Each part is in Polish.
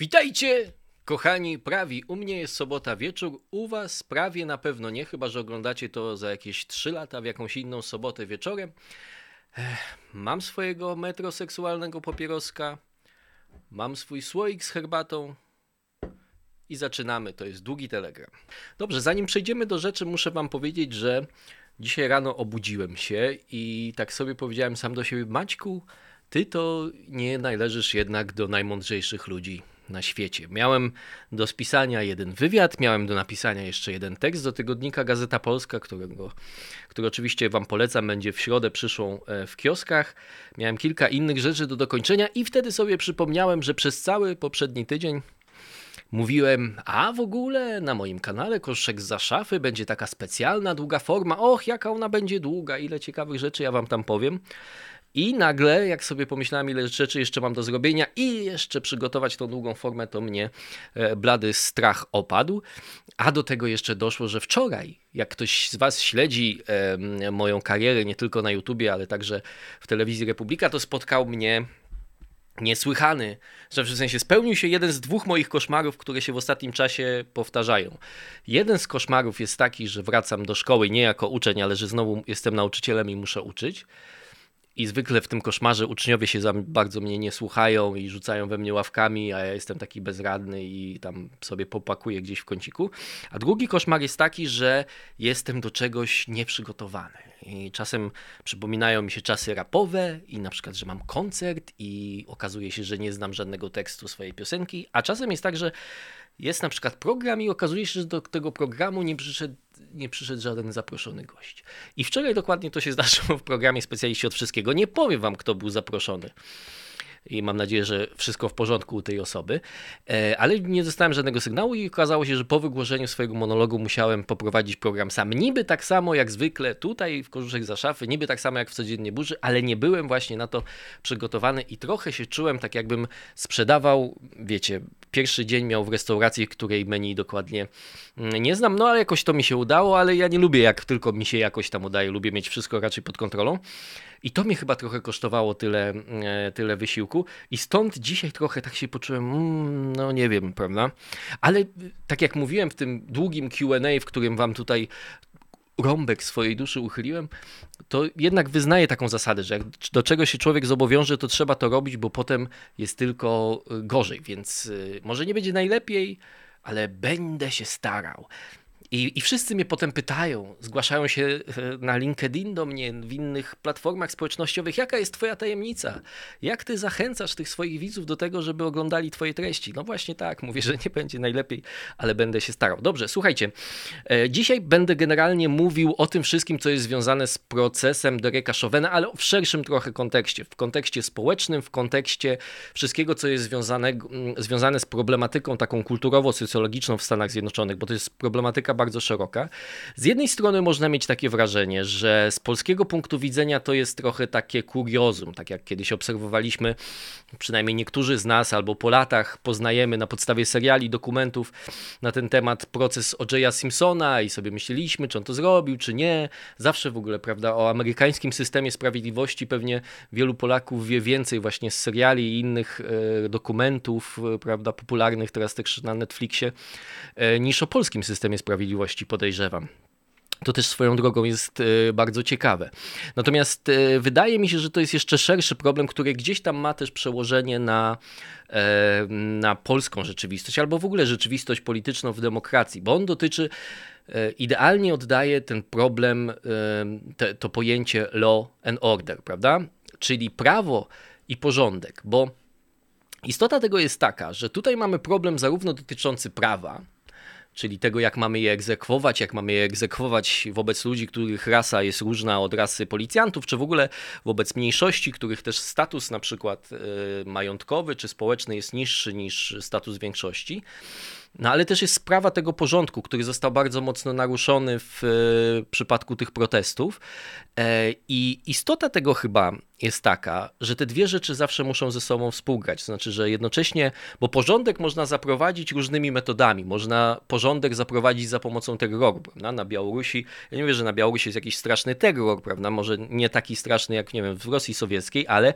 Witajcie, kochani prawi. U mnie jest sobota wieczór, u was prawie na pewno nie, chyba że oglądacie to za jakieś 3 lata w jakąś inną sobotę wieczorem. Ech, mam swojego metroseksualnego papieroska, mam swój słoik z herbatą i zaczynamy. To jest długi telegram. Dobrze, zanim przejdziemy do rzeczy, muszę wam powiedzieć, że dzisiaj rano obudziłem się i tak sobie powiedziałem sam do siebie, Maćku, ty to nie należysz jednak do najmądrzejszych ludzi na świecie. Miałem do spisania jeden wywiad, miałem do napisania jeszcze jeden tekst do tygodnika Gazeta Polska, którego, który oczywiście Wam polecam, będzie w środę przyszłą e, w kioskach. Miałem kilka innych rzeczy do dokończenia i wtedy sobie przypomniałem, że przez cały poprzedni tydzień mówiłem, a w ogóle na moim kanale Koszek za szafy będzie taka specjalna, długa forma. Och, jaka ona będzie długa, ile ciekawych rzeczy ja Wam tam powiem. I nagle, jak sobie pomyślałem, ile rzeczy jeszcze mam do zrobienia i jeszcze przygotować tą długą formę, to mnie e, blady strach opadł. A do tego jeszcze doszło, że wczoraj, jak ktoś z Was śledzi moją karierę nie tylko na YouTubie, ale także w telewizji Republika, to spotkał mnie niesłychany, że w sensie spełnił się jeden z dwóch moich koszmarów, które się w ostatnim czasie powtarzają. Jeden z koszmarów jest taki, że wracam do szkoły nie jako uczeń, ale że znowu jestem nauczycielem i muszę uczyć. I zwykle w tym koszmarze uczniowie się bardzo mnie nie słuchają i rzucają we mnie ławkami, a ja jestem taki bezradny i tam sobie popakuję gdzieś w kąciku. A drugi koszmar jest taki, że jestem do czegoś nieprzygotowany. I czasem przypominają mi się czasy rapowe i na przykład, że mam koncert i okazuje się, że nie znam żadnego tekstu swojej piosenki, a czasem jest tak, że jest na przykład program i okazuje się, że do tego programu nie przyszedł, nie przyszedł żaden zaproszony gość. I wczoraj dokładnie to się zdarzyło w programie Specjaliści od Wszystkiego. Nie powiem wam, kto był zaproszony i mam nadzieję, że wszystko w porządku u tej osoby, e, ale nie dostałem żadnego sygnału i okazało się, że po wygłoszeniu swojego monologu musiałem poprowadzić program sam. Niby tak samo jak zwykle tutaj w Korzuszek za szafy, niby tak samo jak w Codziennie Burzy, ale nie byłem właśnie na to przygotowany i trochę się czułem tak jakbym sprzedawał, wiecie, pierwszy dzień miał w restauracji, której menu dokładnie mm, nie znam, no ale jakoś to mi się udało, ale ja nie lubię jak tylko mi się jakoś tam udaje, lubię mieć wszystko raczej pod kontrolą. I to mnie chyba trochę kosztowało tyle, e, tyle wysiłku. I stąd dzisiaj trochę tak się poczułem, mm, no nie wiem, prawda? Ale tak jak mówiłem w tym długim QA, w którym wam tutaj rąbek swojej duszy uchyliłem, to jednak wyznaję taką zasadę, że jak do czego się człowiek zobowiąże, to trzeba to robić, bo potem jest tylko e, gorzej. Więc e, może nie będzie najlepiej, ale będę się starał. I, I wszyscy mnie potem pytają, zgłaszają się e, na LinkedIn do mnie, w innych platformach społecznościowych, jaka jest Twoja tajemnica? Jak Ty zachęcasz tych swoich widzów do tego, żeby oglądali Twoje treści? No właśnie tak, mówię, że nie będzie najlepiej, ale będę się starał. Dobrze, słuchajcie, e, dzisiaj będę generalnie mówił o tym wszystkim, co jest związane z procesem Dereka Chauvena, ale w szerszym trochę kontekście, w kontekście społecznym, w kontekście wszystkiego, co jest związane, związane z problematyką taką kulturowo-socjologiczną w Stanach Zjednoczonych, bo to jest problematyka bardzo szeroka. Z jednej strony można mieć takie wrażenie, że z polskiego punktu widzenia to jest trochę takie kuriozum, tak jak kiedyś obserwowaliśmy, przynajmniej niektórzy z nas albo po latach poznajemy na podstawie seriali, dokumentów na ten temat proces O.J. Simpsona i sobie myśleliśmy, czy on to zrobił, czy nie. Zawsze w ogóle, prawda, o amerykańskim systemie sprawiedliwości pewnie wielu Polaków wie więcej właśnie z seriali i innych e, dokumentów, e, prawda, popularnych teraz też na Netflixie, e, niż o polskim systemie sprawiedliwości Sprawiedliwości, podejrzewam. To też swoją drogą jest e, bardzo ciekawe. Natomiast e, wydaje mi się, że to jest jeszcze szerszy problem, który gdzieś tam ma też przełożenie na, e, na polską rzeczywistość, albo w ogóle rzeczywistość polityczną w demokracji, bo on dotyczy, idealnie oddaje ten problem, te, to pojęcie law and order, prawda? Czyli prawo i porządek, bo istota tego jest taka, że tutaj mamy problem zarówno dotyczący prawa, czyli tego, jak mamy je egzekwować, jak mamy je egzekwować wobec ludzi, których rasa jest różna od rasy policjantów, czy w ogóle wobec mniejszości, których też status na przykład y, majątkowy czy społeczny jest niższy niż status większości. No ale też jest sprawa tego porządku, który został bardzo mocno naruszony w, w przypadku tych protestów. I istota tego chyba jest taka, że te dwie rzeczy zawsze muszą ze sobą współgrać. To znaczy, że jednocześnie, bo porządek można zaprowadzić różnymi metodami. Można porządek zaprowadzić za pomocą terroru, prawda? Na Białorusi, ja nie wiem, że na Białorusi jest jakiś straszny terror, prawda? Może nie taki straszny jak, nie wiem, w Rosji Sowieckiej, ale,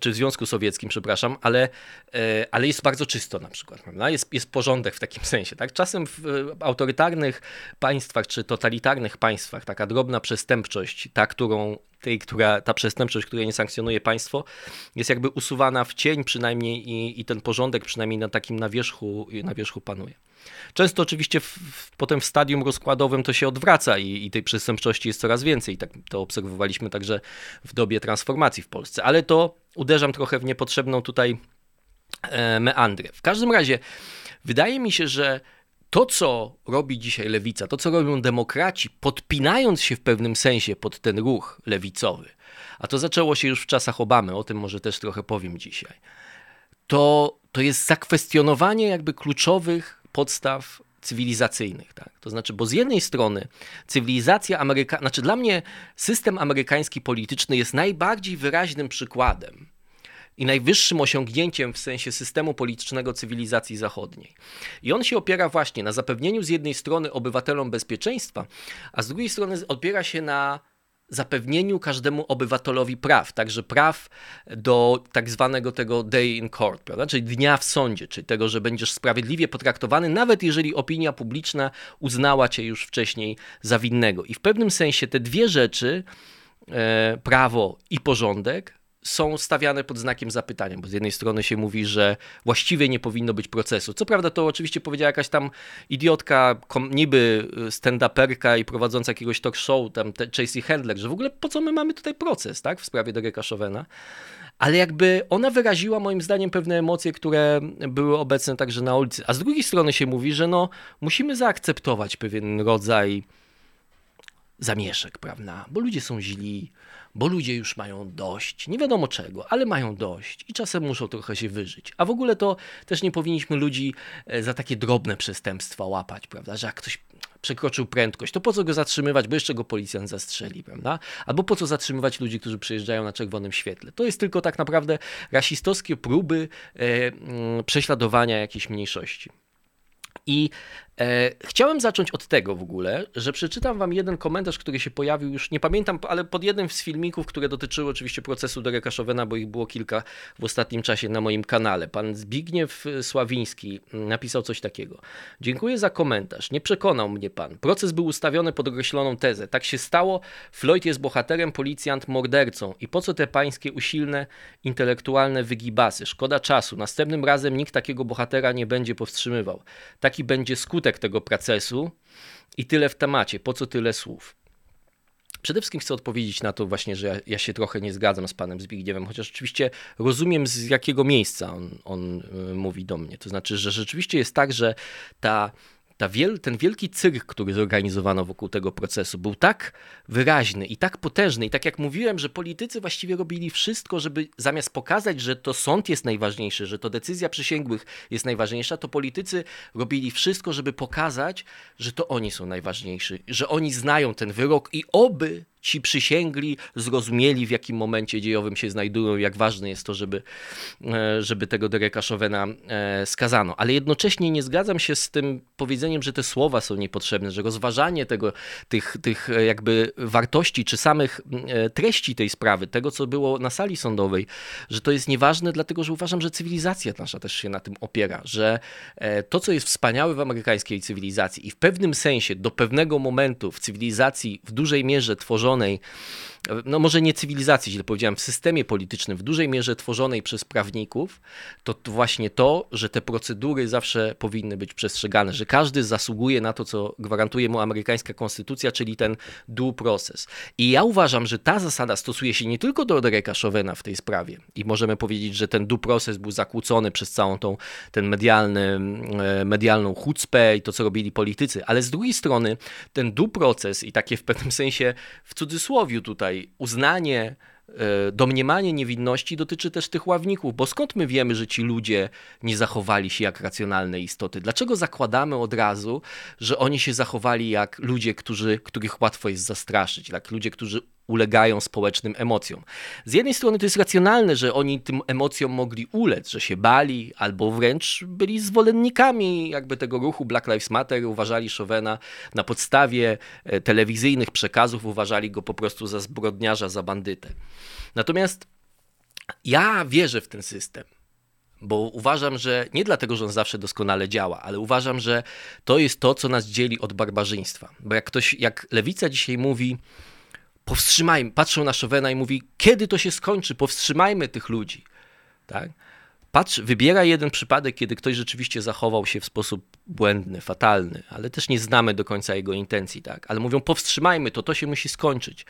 czy w Związku Sowieckim, przepraszam, ale, e, ale jest bardzo czysto na przykład, prawda? Jest, jest porządek w takim sensie, tak? Czasem w autorytarnych państwach, czy totalitarnych państwach taka drobna przestępczość, ta, którą tej, która, ta przestępczość, której nie sankcjonuje państwo, jest jakby usuwana w cień przynajmniej i, i ten porządek przynajmniej na takim na wierzchu, na wierzchu panuje. Często oczywiście w, w, potem w stadium rozkładowym to się odwraca i, i tej przestępczości jest coraz więcej. Tak to obserwowaliśmy także w dobie transformacji w Polsce. Ale to uderzam trochę w niepotrzebną tutaj e, meandrę. W każdym razie wydaje mi się, że to, co robi dzisiaj lewica, to, co robią demokraci, podpinając się w pewnym sensie pod ten ruch lewicowy, a to zaczęło się już w czasach Obamy, o tym może też trochę powiem dzisiaj, to, to jest zakwestionowanie jakby kluczowych podstaw cywilizacyjnych. Tak? To znaczy, bo z jednej strony cywilizacja amerykańska, znaczy dla mnie system amerykański polityczny jest najbardziej wyraźnym przykładem i najwyższym osiągnięciem w sensie systemu politycznego cywilizacji zachodniej. I on się opiera właśnie na zapewnieniu z jednej strony obywatelom bezpieczeństwa, a z drugiej strony opiera się na zapewnieniu każdemu obywatelowi praw, także praw do tak zwanego tego day in court, prawda? czyli dnia w sądzie, czyli tego, że będziesz sprawiedliwie potraktowany, nawet jeżeli opinia publiczna uznała cię już wcześniej za winnego. I w pewnym sensie te dwie rzeczy, e, prawo i porządek, są stawiane pod znakiem zapytania, bo z jednej strony się mówi, że właściwie nie powinno być procesu. Co prawda to oczywiście powiedziała jakaś tam idiotka, niby stand-uperka i prowadząca jakiegoś talk show, tam Chasey Handler, że w ogóle po co my mamy tutaj proces, tak, w sprawie Dereka Chauvena. Ale jakby ona wyraziła moim zdaniem pewne emocje, które były obecne także na ulicy. A z drugiej strony się mówi, że no musimy zaakceptować pewien rodzaj zamieszek, prawda? Bo ludzie są źli, bo ludzie już mają dość, nie wiadomo czego, ale mają dość i czasem muszą trochę się wyżyć. A w ogóle to też nie powinniśmy ludzi e, za takie drobne przestępstwa łapać, prawda? Że jak ktoś przekroczył prędkość, to po co go zatrzymywać, bo jeszcze go policjant zastrzeli, prawda? Albo po co zatrzymywać ludzi, którzy przyjeżdżają na czerwonym świetle. To jest tylko tak naprawdę rasistowskie próby e, prześladowania jakiejś mniejszości. I chciałem zacząć od tego w ogóle, że przeczytam wam jeden komentarz, który się pojawił już, nie pamiętam, ale pod jednym z filmików, które dotyczyły oczywiście procesu Dereka Chauvena, bo ich było kilka w ostatnim czasie na moim kanale. Pan Zbigniew Sławiński napisał coś takiego. Dziękuję za komentarz. Nie przekonał mnie pan. Proces był ustawiony pod określoną tezę. Tak się stało. Floyd jest bohaterem, policjant mordercą. I po co te pańskie usilne, intelektualne wygibasy? Szkoda czasu. Następnym razem nikt takiego bohatera nie będzie powstrzymywał. Taki będzie skutek skutek tego procesu i tyle w temacie. Po co tyle słów? Przede wszystkim chcę odpowiedzieć na to właśnie, że ja, ja, się trochę nie zgadzam z panem Zbigniewem, chociaż oczywiście rozumiem z jakiego miejsca on, on y, mówi do mnie. To znaczy, że rzeczywiście jest tak, że ta ta wiel, ten wielki cyrk, który zorganizowano wokół tego procesu, był tak wyraźny i tak potężny. I tak jak mówiłem, że politycy właściwie robili wszystko, żeby zamiast pokazać, że to sąd jest najważniejszy, że to decyzja przysięgłych jest najważniejsza, to politycy robili wszystko, żeby pokazać, że to oni są najważniejsi, że oni znają ten wyrok i oby ci przysięgli zrozumieli, w jakim momencie dziejowym się znajdują, jak ważne jest to, żeby, e, żeby tego Dereka Chauvena e, skazano. Ale jednocześnie nie zgadzam się z tym powiedzeniem, że te słowa są niepotrzebne, że rozważanie tego, tych, tych e, jakby wartości, czy samych treści tej sprawy, tego, co było na sali sądowej, że to jest nieważne, dlatego że uważam, że cywilizacja nasza też się na tym opiera, że to, co jest wspaniałe w amerykańskiej cywilizacji i w pewnym sensie do pewnego momentu w cywilizacji w dużej mierze tworzonej tworzonej no może nie cywilizacji, źle powiedziałem, w systemie politycznym w dużej mierze tworzonej przez prawników, to właśnie to, że te procedury zawsze powinny być przestrzegane, że każdy zasługuje na to, co gwarantuje mu amerykańska konstytucja, czyli ten due process. I ja uważam, że ta zasada stosuje się nie tylko do Dereka Chauvena w tej sprawie i możemy powiedzieć, że ten due process był zakłócony przez całą tą, ten medialny, e, medialną chucpę i to, co robili politycy, ale z drugiej strony ten due process i takie w pewnym sensie w cudzysłowie tutaj uznanie e, domniemanie niewinności dotyczy też tych ławników, bo skąd my wiemy, że ci ludzie nie zachowali się jak racjonalne istoty? Dlaczego zakładamy od razu, że oni się zachowali jak ludzie, którzy, których łatwo jest zastraszyć, jak ludzie, którzy ulegają społecznym emocjom. Z jednej strony to jest racjonalne, że oni tym emocjom mogli ulec, że się bali, albo wręcz byli zwolennikami jakby tego ruchu Black Lives Matter, uważali Chauvena na podstawie e, telewizyjnych przekazów, uważali go po prostu za zbrodniarza, za bandytę. Natomiast ja wierzę w ten system bo uważam, że nie dlatego, że on zawsze doskonale działa, ale uważam, że to jest to, co nas dzieli od barbarzyństwa. Bo jak ktoś, jak lewica dzisiaj mówi, powstrzymajmy, patrzą na Chauvena i mówi, kiedy to się skończy, powstrzymajmy tych ludzi. Tak? Patrz, wybiera jeden przypadek, kiedy ktoś rzeczywiście zachował się w sposób błędny, fatalny, ale też nie znamy do końca jego intencji, tak? Ale mówią, powstrzymajmy to, to się musi skończyć.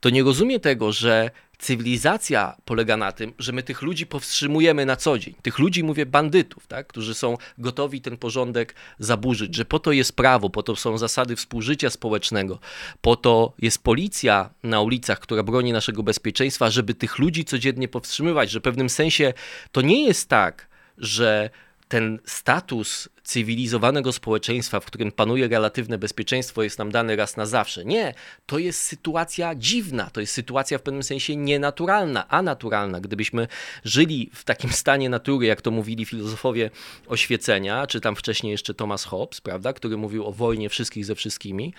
To nie rozumie tego, że cywilizacja polega na tym, że my tych ludzi powstrzymujemy na co dzień. Tych ludzi, mówię, bandytów, tak? którzy są gotowi ten porządek zaburzyć, że po to jest prawo, po to są zasady współżycia społecznego, po to jest policja na ulicach, która broni naszego bezpieczeństwa, żeby tych ludzi codziennie powstrzymywać, że w pewnym sensie to nie jest tak, że ten status cywilizowanego społeczeństwa, w którym panuje relatywne bezpieczeństwo, jest nam dany raz na zawsze. Nie, to jest sytuacja dziwna, to jest sytuacja w pewnym sensie nienaturalna, anaturalna. Gdybyśmy żyli w takim stanie natury, jak to mówili filozofowie oświecenia, czy tam wcześniej jeszcze Thomas Hobbes, prawda, który mówił o wojnie wszystkich ze wszystkimi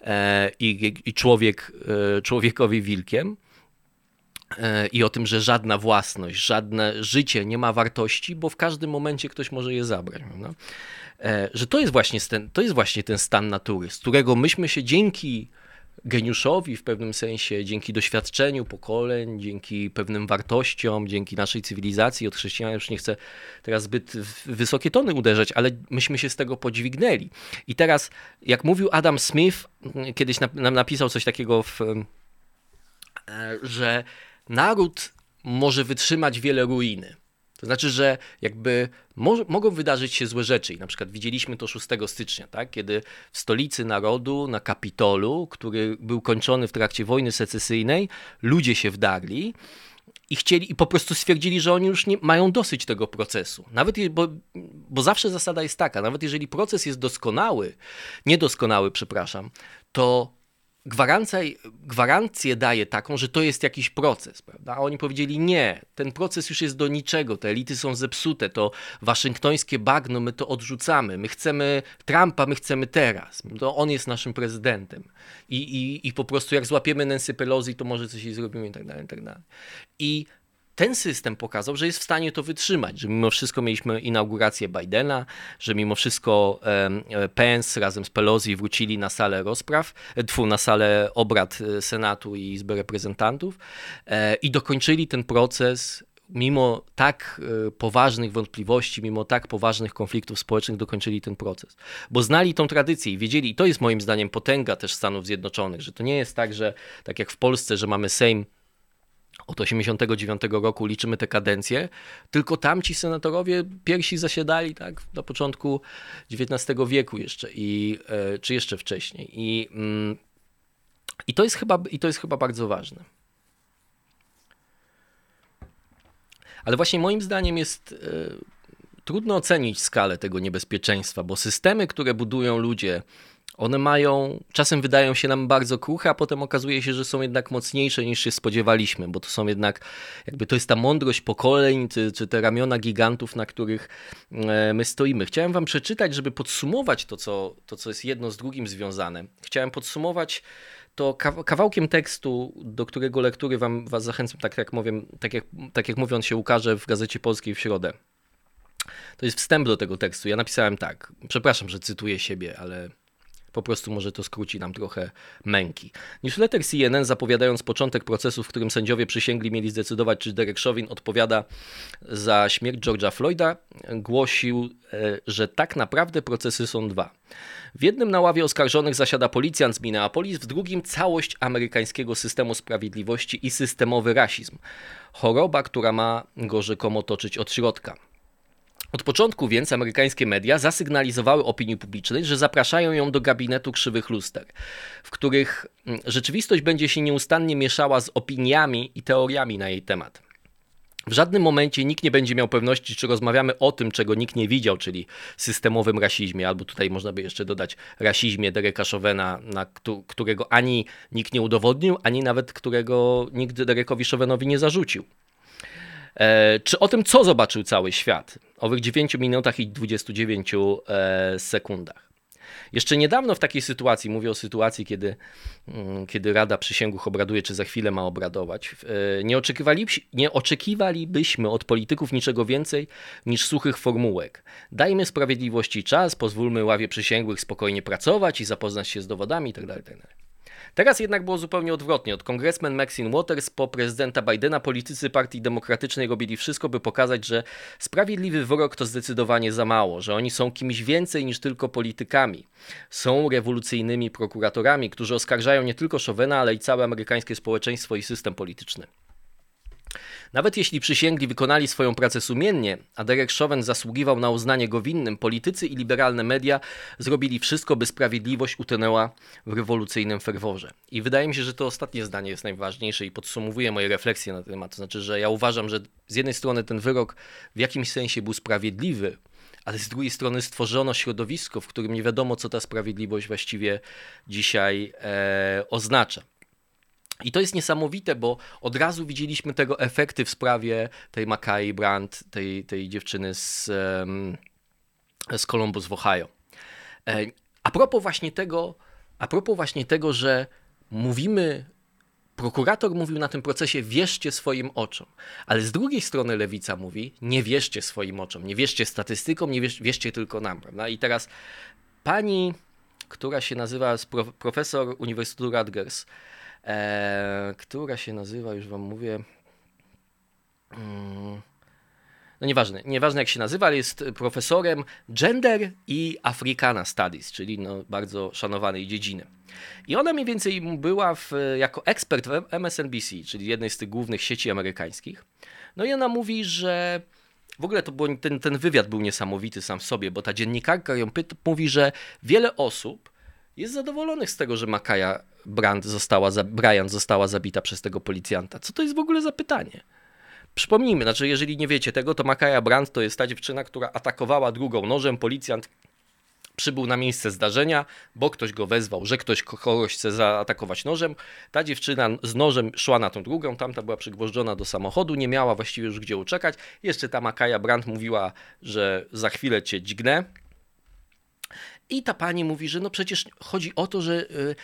e, i, i człowiek e, człowiekowi wilkiem, i o tym, że żadna własność, żadne życie nie ma wartości, bo w każdym momencie ktoś może je zabrać. E, że to jest, właśnie ten, to jest właśnie ten stan natury, z którego myśmy się dzięki geniuszowi w pewnym sensie, dzięki doświadczeniu pokoleń, dzięki pewnym wartościom, dzięki naszej cywilizacji od chrześcijan, już nie chcę teraz zbyt wysokie tony uderzać, ale myśmy się z tego podźwignęli. I teraz, jak mówił Adam Smith, kiedyś nam napisał coś takiego, w, e, że naród może wytrzymać wiele ruiny. To znaczy, że jakby mo mogą wydarzyć się złe rzeczy. I na przykład widzieliśmy to 6 stycznia, tak? kiedy w stolicy narodu, na Kapitolu, który był kończony w trakcie wojny secesyjnej, ludzie się wdarli i chcieli i po prostu stwierdzili, że oni już nie mają dosyć tego procesu. Nawet bo, bo zawsze zasada jest taka, nawet jeżeli proces jest doskonały, niedoskonały, przepraszam, to gwarancja, gwarancję daje taką, że to jest jakiś proces, prawda? A oni powiedzieli nie, ten proces już jest do niczego, te elity są zepsute, to waszyngtońskie bagno, my to odrzucamy, my chcemy Trumpa, my chcemy teraz, to on jest naszym prezydentem i, i, i po prostu jak złapiemy Nancy Pelosi, to może coś jej zrobimy i tak dalej, i tak dalej. I ten system pokazał, że jest w stanie to wytrzymać, że mimo wszystko mieliśmy inaugurację Bidena, że mimo wszystko e, Pence razem z Pelosi wrócili na salę rozpraw, e, tfu, na salę obrad e, Senatu i Izby Reprezentantów i dokończyli ten proces mimo tak poważnych wątpliwości, mimo tak poważnych konfliktów społecznych dokończyli ten proces. Bo znali tą tradycję i wiedzieli, i to jest moim zdaniem potęga też Stanów Zjednoczonych, że to nie jest tak, że tak jak w Polsce, że mamy Sejm od 89 roku liczymy te kadencje, tylko tamci senatorowie pierwsi zasiadali tak, na początku XIX wieku jeszcze, i, e, czy jeszcze wcześniej. I, mm, i, to jest chyba, I to jest chyba bardzo ważne. Ale właśnie moim zdaniem jest e, trudno ocenić skalę tego niebezpieczeństwa, bo systemy, które budują ludzie, one mają, czasem wydają się nam bardzo kruche, a potem okazuje się, że są jednak mocniejsze niż się spodziewaliśmy, bo to są jednak, jakby to jest ta mądrość pokoleń, czy, czy te ramiona gigantów, na których e, my stoimy. Chciałem wam przeczytać, żeby podsumować to co, to, co jest jedno z drugim związane. Chciałem podsumować to kawałkiem tekstu, do którego lektury wam, was zachęcam, tak jak, mówię, tak, jak, tak jak mówię, się ukaże w Gazecie Polskiej w środę. To jest wstęp do tego tekstu. Ja napisałem tak. Przepraszam, że cytuję siebie, ale po prostu może to skróci nam trochę męki. Newsletter CNN zapowiadając początek procesu, w którym sędziowie przysięgli mieli zdecydować, czy Derek Chauvin odpowiada za śmierć George'a Floyda, głosił, e, że tak naprawdę procesy są dwa. W jednym na ławie oskarżonych zasiada policjant z Minneapolis, w drugim całość amerykańskiego systemu sprawiedliwości i systemowy rasizm. Choroba, która ma go rzekomo toczyć od środka. Od początku więc amerykańskie media zasygnalizowały opinii publicznej, że zapraszają ją do gabinetu krzywych luster, w których mm, rzeczywistość będzie się nieustannie mieszała z opiniami i teoriami na jej temat. W żadnym momencie nikt nie będzie miał pewności, czy rozmawiamy o tym, czego nikt nie widział, czyli systemowym rasizmie, albo tutaj można by jeszcze dodać rasizmie Dereka Chauvena, na którego ani nikt nie udowodnił, ani nawet którego nikt Derekowi Chauvenowi nie zarzucił. E, czy o tym, co zobaczył cały świat? Owych 9 minutach i 29 e, sekundach. Jeszcze niedawno w takiej sytuacji, mówię o sytuacji, kiedy, mm, kiedy Rada Przysięgłych obraduje, czy za chwilę ma obradować, e, nie, oczekiwali, nie oczekiwalibyśmy od polityków niczego więcej niż suchych formułek. Dajmy sprawiedliwości czas, pozwólmy ławie przysięgłych spokojnie pracować i zapoznać się z dowodami itd. Tak itd. Teraz jednak było zupełnie odwrotnie. Od kongresmen Maxine Waters po prezydenta Bidena politycy Partii Demokratycznej robili wszystko, by pokazać, że sprawiedliwy wyrok to zdecydowanie za mało, że oni są kimś więcej niż tylko politykami. Są rewolucyjnymi prokuratorami, którzy oskarżają nie tylko Chauvena, ale i całe amerykańskie społeczeństwo i system polityczny. Nawet jeśli przysięgli wykonali swoją pracę sumiennie, a Derek Chauvin zasługiwał na uznanie go winnym, politycy i liberalne media zrobili wszystko, by sprawiedliwość utonęła w rewolucyjnym ferworze. I wydaje mi się, że to ostatnie zdanie jest najważniejsze i podsumowuje moje refleksje na ten temat. To znaczy, że ja uważam, że z jednej strony ten wyrok w jakimś sensie był sprawiedliwy, ale z drugiej strony stworzono środowisko, w którym nie wiadomo, co ta sprawiedliwość właściwie dzisiaj e, oznacza. I to jest niesamowite, bo od razu widzieliśmy tego efekty w sprawie tej Makai Brandt, tej, tej dziewczyny z, z Columbus w Ohio. E, a propos właśnie tego, a propos właśnie tego, że mówimy, prokurator mówił na tym procesie wierzcie swoim oczom, ale z drugiej strony lewica mówi nie wierzcie swoim oczom, nie wierzcie statystykom, nie wierzcie, wierzcie tylko nam, prawda? I teraz pani, która się nazywa profesor Uniwersytetu Rutgers, e, która się nazywa, już wam mówię. Mm, no nieważne, nieważne jak się nazywa, ale jest profesorem gender i Africana Studies, czyli no bardzo szanowanej dziedziny. I ona mniej więcej była w, jako ekspert w MSNBC, czyli jednej z tych głównych sieci amerykańskich. No i ona mówi, że w ogóle to było, ten, ten wywiad był niesamowity sam w sobie, bo ta dziennikarka ją pyta, mówi, że wiele osób jest zadowolonych z tego, że Makaja Brand została, Bryant została zabita przez tego policjanta. Co to jest w ogóle za pytanie? Przypomnijmy, znaczy jeżeli nie wiecie tego, to Makaja Brand to jest ta dziewczyna, która atakowała drugą nożem. Policjant przybył na miejsce zdarzenia, bo ktoś go wezwał, że ktoś kogoś chce zaatakować nożem. Ta dziewczyna z nożem szła na tą drugą, tamta była przygwożdżona do samochodu, nie miała właściwie już gdzie uczekać. Jeszcze ta Makaja Brand mówiła, że za chwilę cię dźgnę. I ta pani mówi, że no przecież chodzi o to, że y,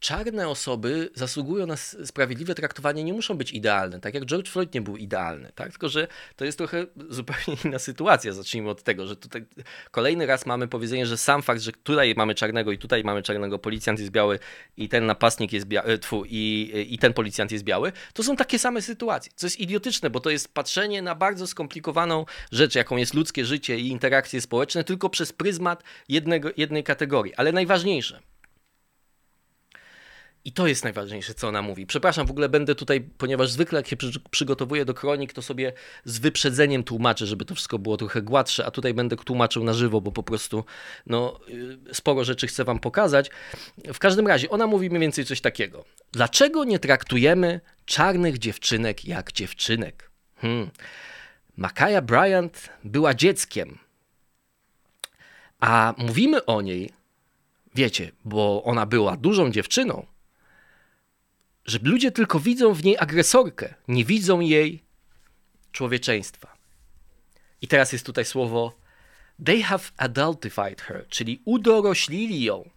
czarne osoby zasługują na sprawiedliwe traktowanie, nie muszą być idealne, tak jak George Floyd nie był idealny, tak? tylko że to jest trochę zupełnie inna sytuacja. Zacznijmy od tego, że tutaj kolejny raz mamy powiedzenie, że sam fakt, że tutaj mamy czarnego i tutaj mamy czarnego, policjant jest biały i ten napastnik jest biały, e, i, i ten policjant jest biały, to są takie same sytuacje, co jest idiotyczne, bo to jest patrzenie na bardzo skomplikowaną rzecz, jaką jest ludzkie życie i interakcje społeczne, tylko przez pryzmat jednego, jednej kategorii. Ale najważniejsze, i to jest najważniejsze, co ona mówi. Przepraszam, w ogóle będę tutaj, ponieważ zwykle jak się przygotowuję do kronik, to sobie z wyprzedzeniem tłumaczę, żeby to wszystko było trochę gładsze, a tutaj będę tłumaczył na żywo, bo po prostu no, y, sporo rzeczy chcę wam pokazać. W każdym razie, ona mówi mniej więcej coś takiego. Dlaczego nie traktujemy czarnych dziewczynek jak dziewczynek? Hmm. Makaja Bryant była dzieckiem, a mówimy o niej, wiecie, bo ona była dużą dziewczyną, że ludzie tylko widzą w niej agresorkę, nie widzą jej człowieczeństwa. I teraz jest tutaj słowo they have adultified her, czyli udoroślili ją.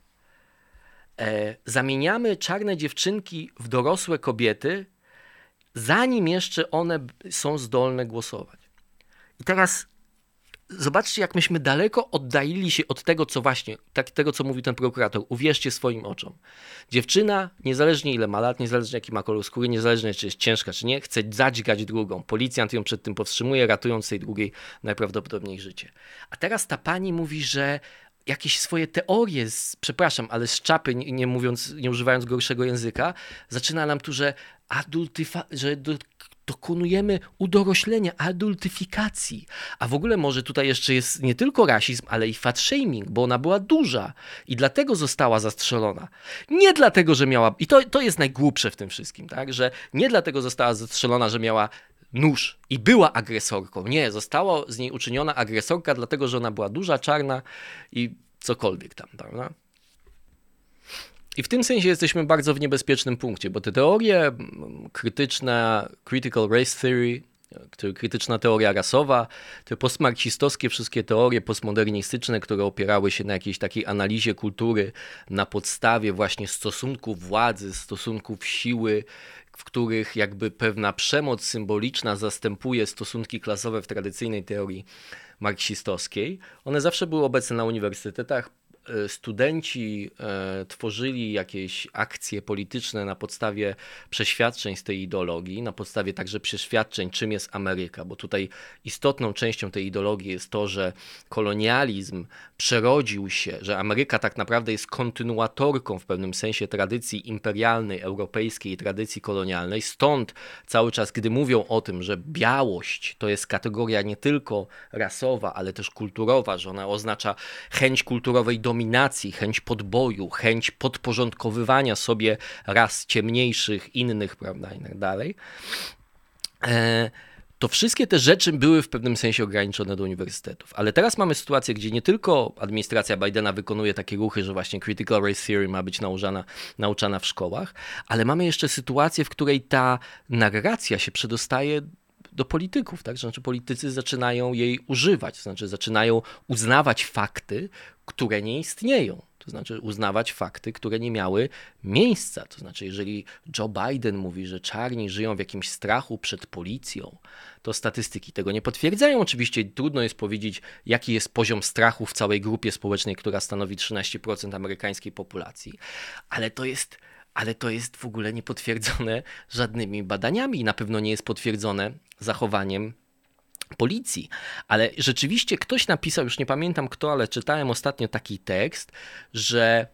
E, zamieniamy czarne dziewczynki w dorosłe kobiety, zanim jeszcze one są zdolne głosować. I teraz zobaczcie, jak myśmy daleko oddalili się od tego, co właśnie, tak, tego, co mówi ten prokurator. Uwierzcie swoim oczom. Dziewczyna, niezależnie ile ma lat, niezależnie jaki ma kolor skóry, niezależnie czy jest ciężka, czy nie, chce zadźgać drugą. Policjant ją przed tym powstrzymuje, ratując tej drugiej najprawdopodobniej życie. A teraz ta pani mówi, że jakieś swoje teorie, z, przepraszam, ale z czapy, nie, nie mówiąc, nie używając gorszego języka, zaczyna nam tu, że adultyfa, że do, dokonujemy udoroślenia, adultyfikacji. A w ogóle może tutaj jeszcze jest nie tylko rasizm, ale i fat shaming, bo ona była duża i dlatego została zastrzelona. Nie dlatego, że miała, i to, to jest najgłupsze w tym wszystkim, tak, że nie dlatego została zastrzelona, że miała nóż i była agresorką. Nie, została z niej uczyniona agresorka, dlatego że ona była duża, czarna i cokolwiek tam, prawda? I w tym sensie jesteśmy bardzo w niebezpiecznym punkcie, bo te teorie krytyczne, critical race theory, krytyczna teoria rasowa, te postmarksistowskie wszystkie teorie postmodernistyczne, które opierały się na jakiejś takiej analizie kultury na podstawie właśnie stosunków władzy, stosunków siły, w których jakby pewna przemoc symboliczna zastępuje stosunki klasowe w tradycyjnej teorii marksistowskiej, one zawsze były obecne na uniwersytetach, studenci e, tworzyli jakieś akcje polityczne na podstawie przeświadczeń z tej ideologii, na podstawie także przeświadczeń, czym jest Ameryka, bo tutaj istotną częścią tej ideologii jest to, że kolonializm przerodził się, że Ameryka tak naprawdę jest kontynuatorką w pewnym sensie tradycji imperialnej, europejskiej tradycji kolonialnej. Stąd cały czas, gdy mówią o tym, że białość to jest kategoria nie tylko rasowa, ale też kulturowa, że ona oznacza chęć kulturowej do dominacji, chęć podboju, chęć podporządkowywania sobie ras ciemniejszych, innych, prawda, i tak dalej. E, to wszystkie te rzeczy były w pewnym sensie ograniczone do uniwersytetów. Ale teraz mamy sytuację, gdzie nie tylko administracja Bidena wykonuje takie ruchy, że właśnie critical race theory ma być nauczana, nauczana w szkołach, ale mamy jeszcze sytuację, w której ta narracja się przedostaje do polityków, tak? Znaczy politycy zaczynają jej używać, znaczy zaczynają uznawać fakty, które nie istnieją. To znaczy uznawać fakty, które nie miały miejsca. To znaczy, jeżeli Joe Biden mówi, że czarni żyją w jakimś strachu przed policją, to statystyki tego nie potwierdzają. Oczywiście trudno jest powiedzieć, jaki jest poziom strachu w całej grupie społecznej, która stanowi 13% amerykańskiej populacji, ale to jest ale to jest w ogóle niepotwierdzone żadnymi badaniami i na pewno nie jest potwierdzone zachowaniem policji. Ale rzeczywiście ktoś napisał, już nie pamiętam kto, ale czytałem ostatnio taki tekst, że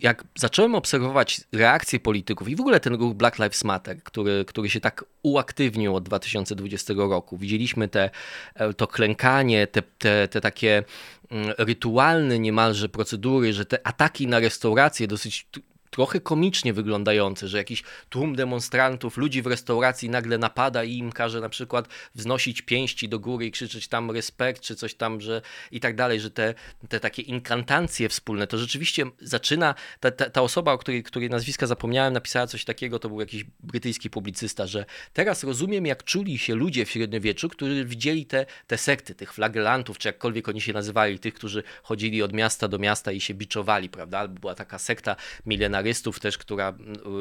jak zacząłem obserwować reakcje polityków i w ogóle ten ruch Black Lives Matter, który, który się tak uaktywnił od 2020 roku. Widzieliśmy te, e, to klękanie, te, te, te takie mm, rytualne niemalże procedury, że te ataki na restauracje dosyć trochę komicznie wyglądające, że jakiś tłum demonstrantów, ludzi w restauracji nagle napada i im każe na przykład wznosić pięści do góry i krzyczeć tam respekt, czy coś tam, że i tak dalej, że te, te takie inkantacje wspólne, to rzeczywiście zaczyna, ta, ta, ta osoba, o której, której nazwiska zapomniałem, napisała coś takiego, to był jakiś brytyjski publicysta, że teraz rozumiem, jak czuli się ludzie w średniowieczu, którzy widzieli te, te sekty, tych flagellantów, czy jakkolwiek oni się nazywali, tych, którzy chodzili od miasta do miasta i się biczowali, prawda, albo była taka sekta milenarystów, scenarystów też, która,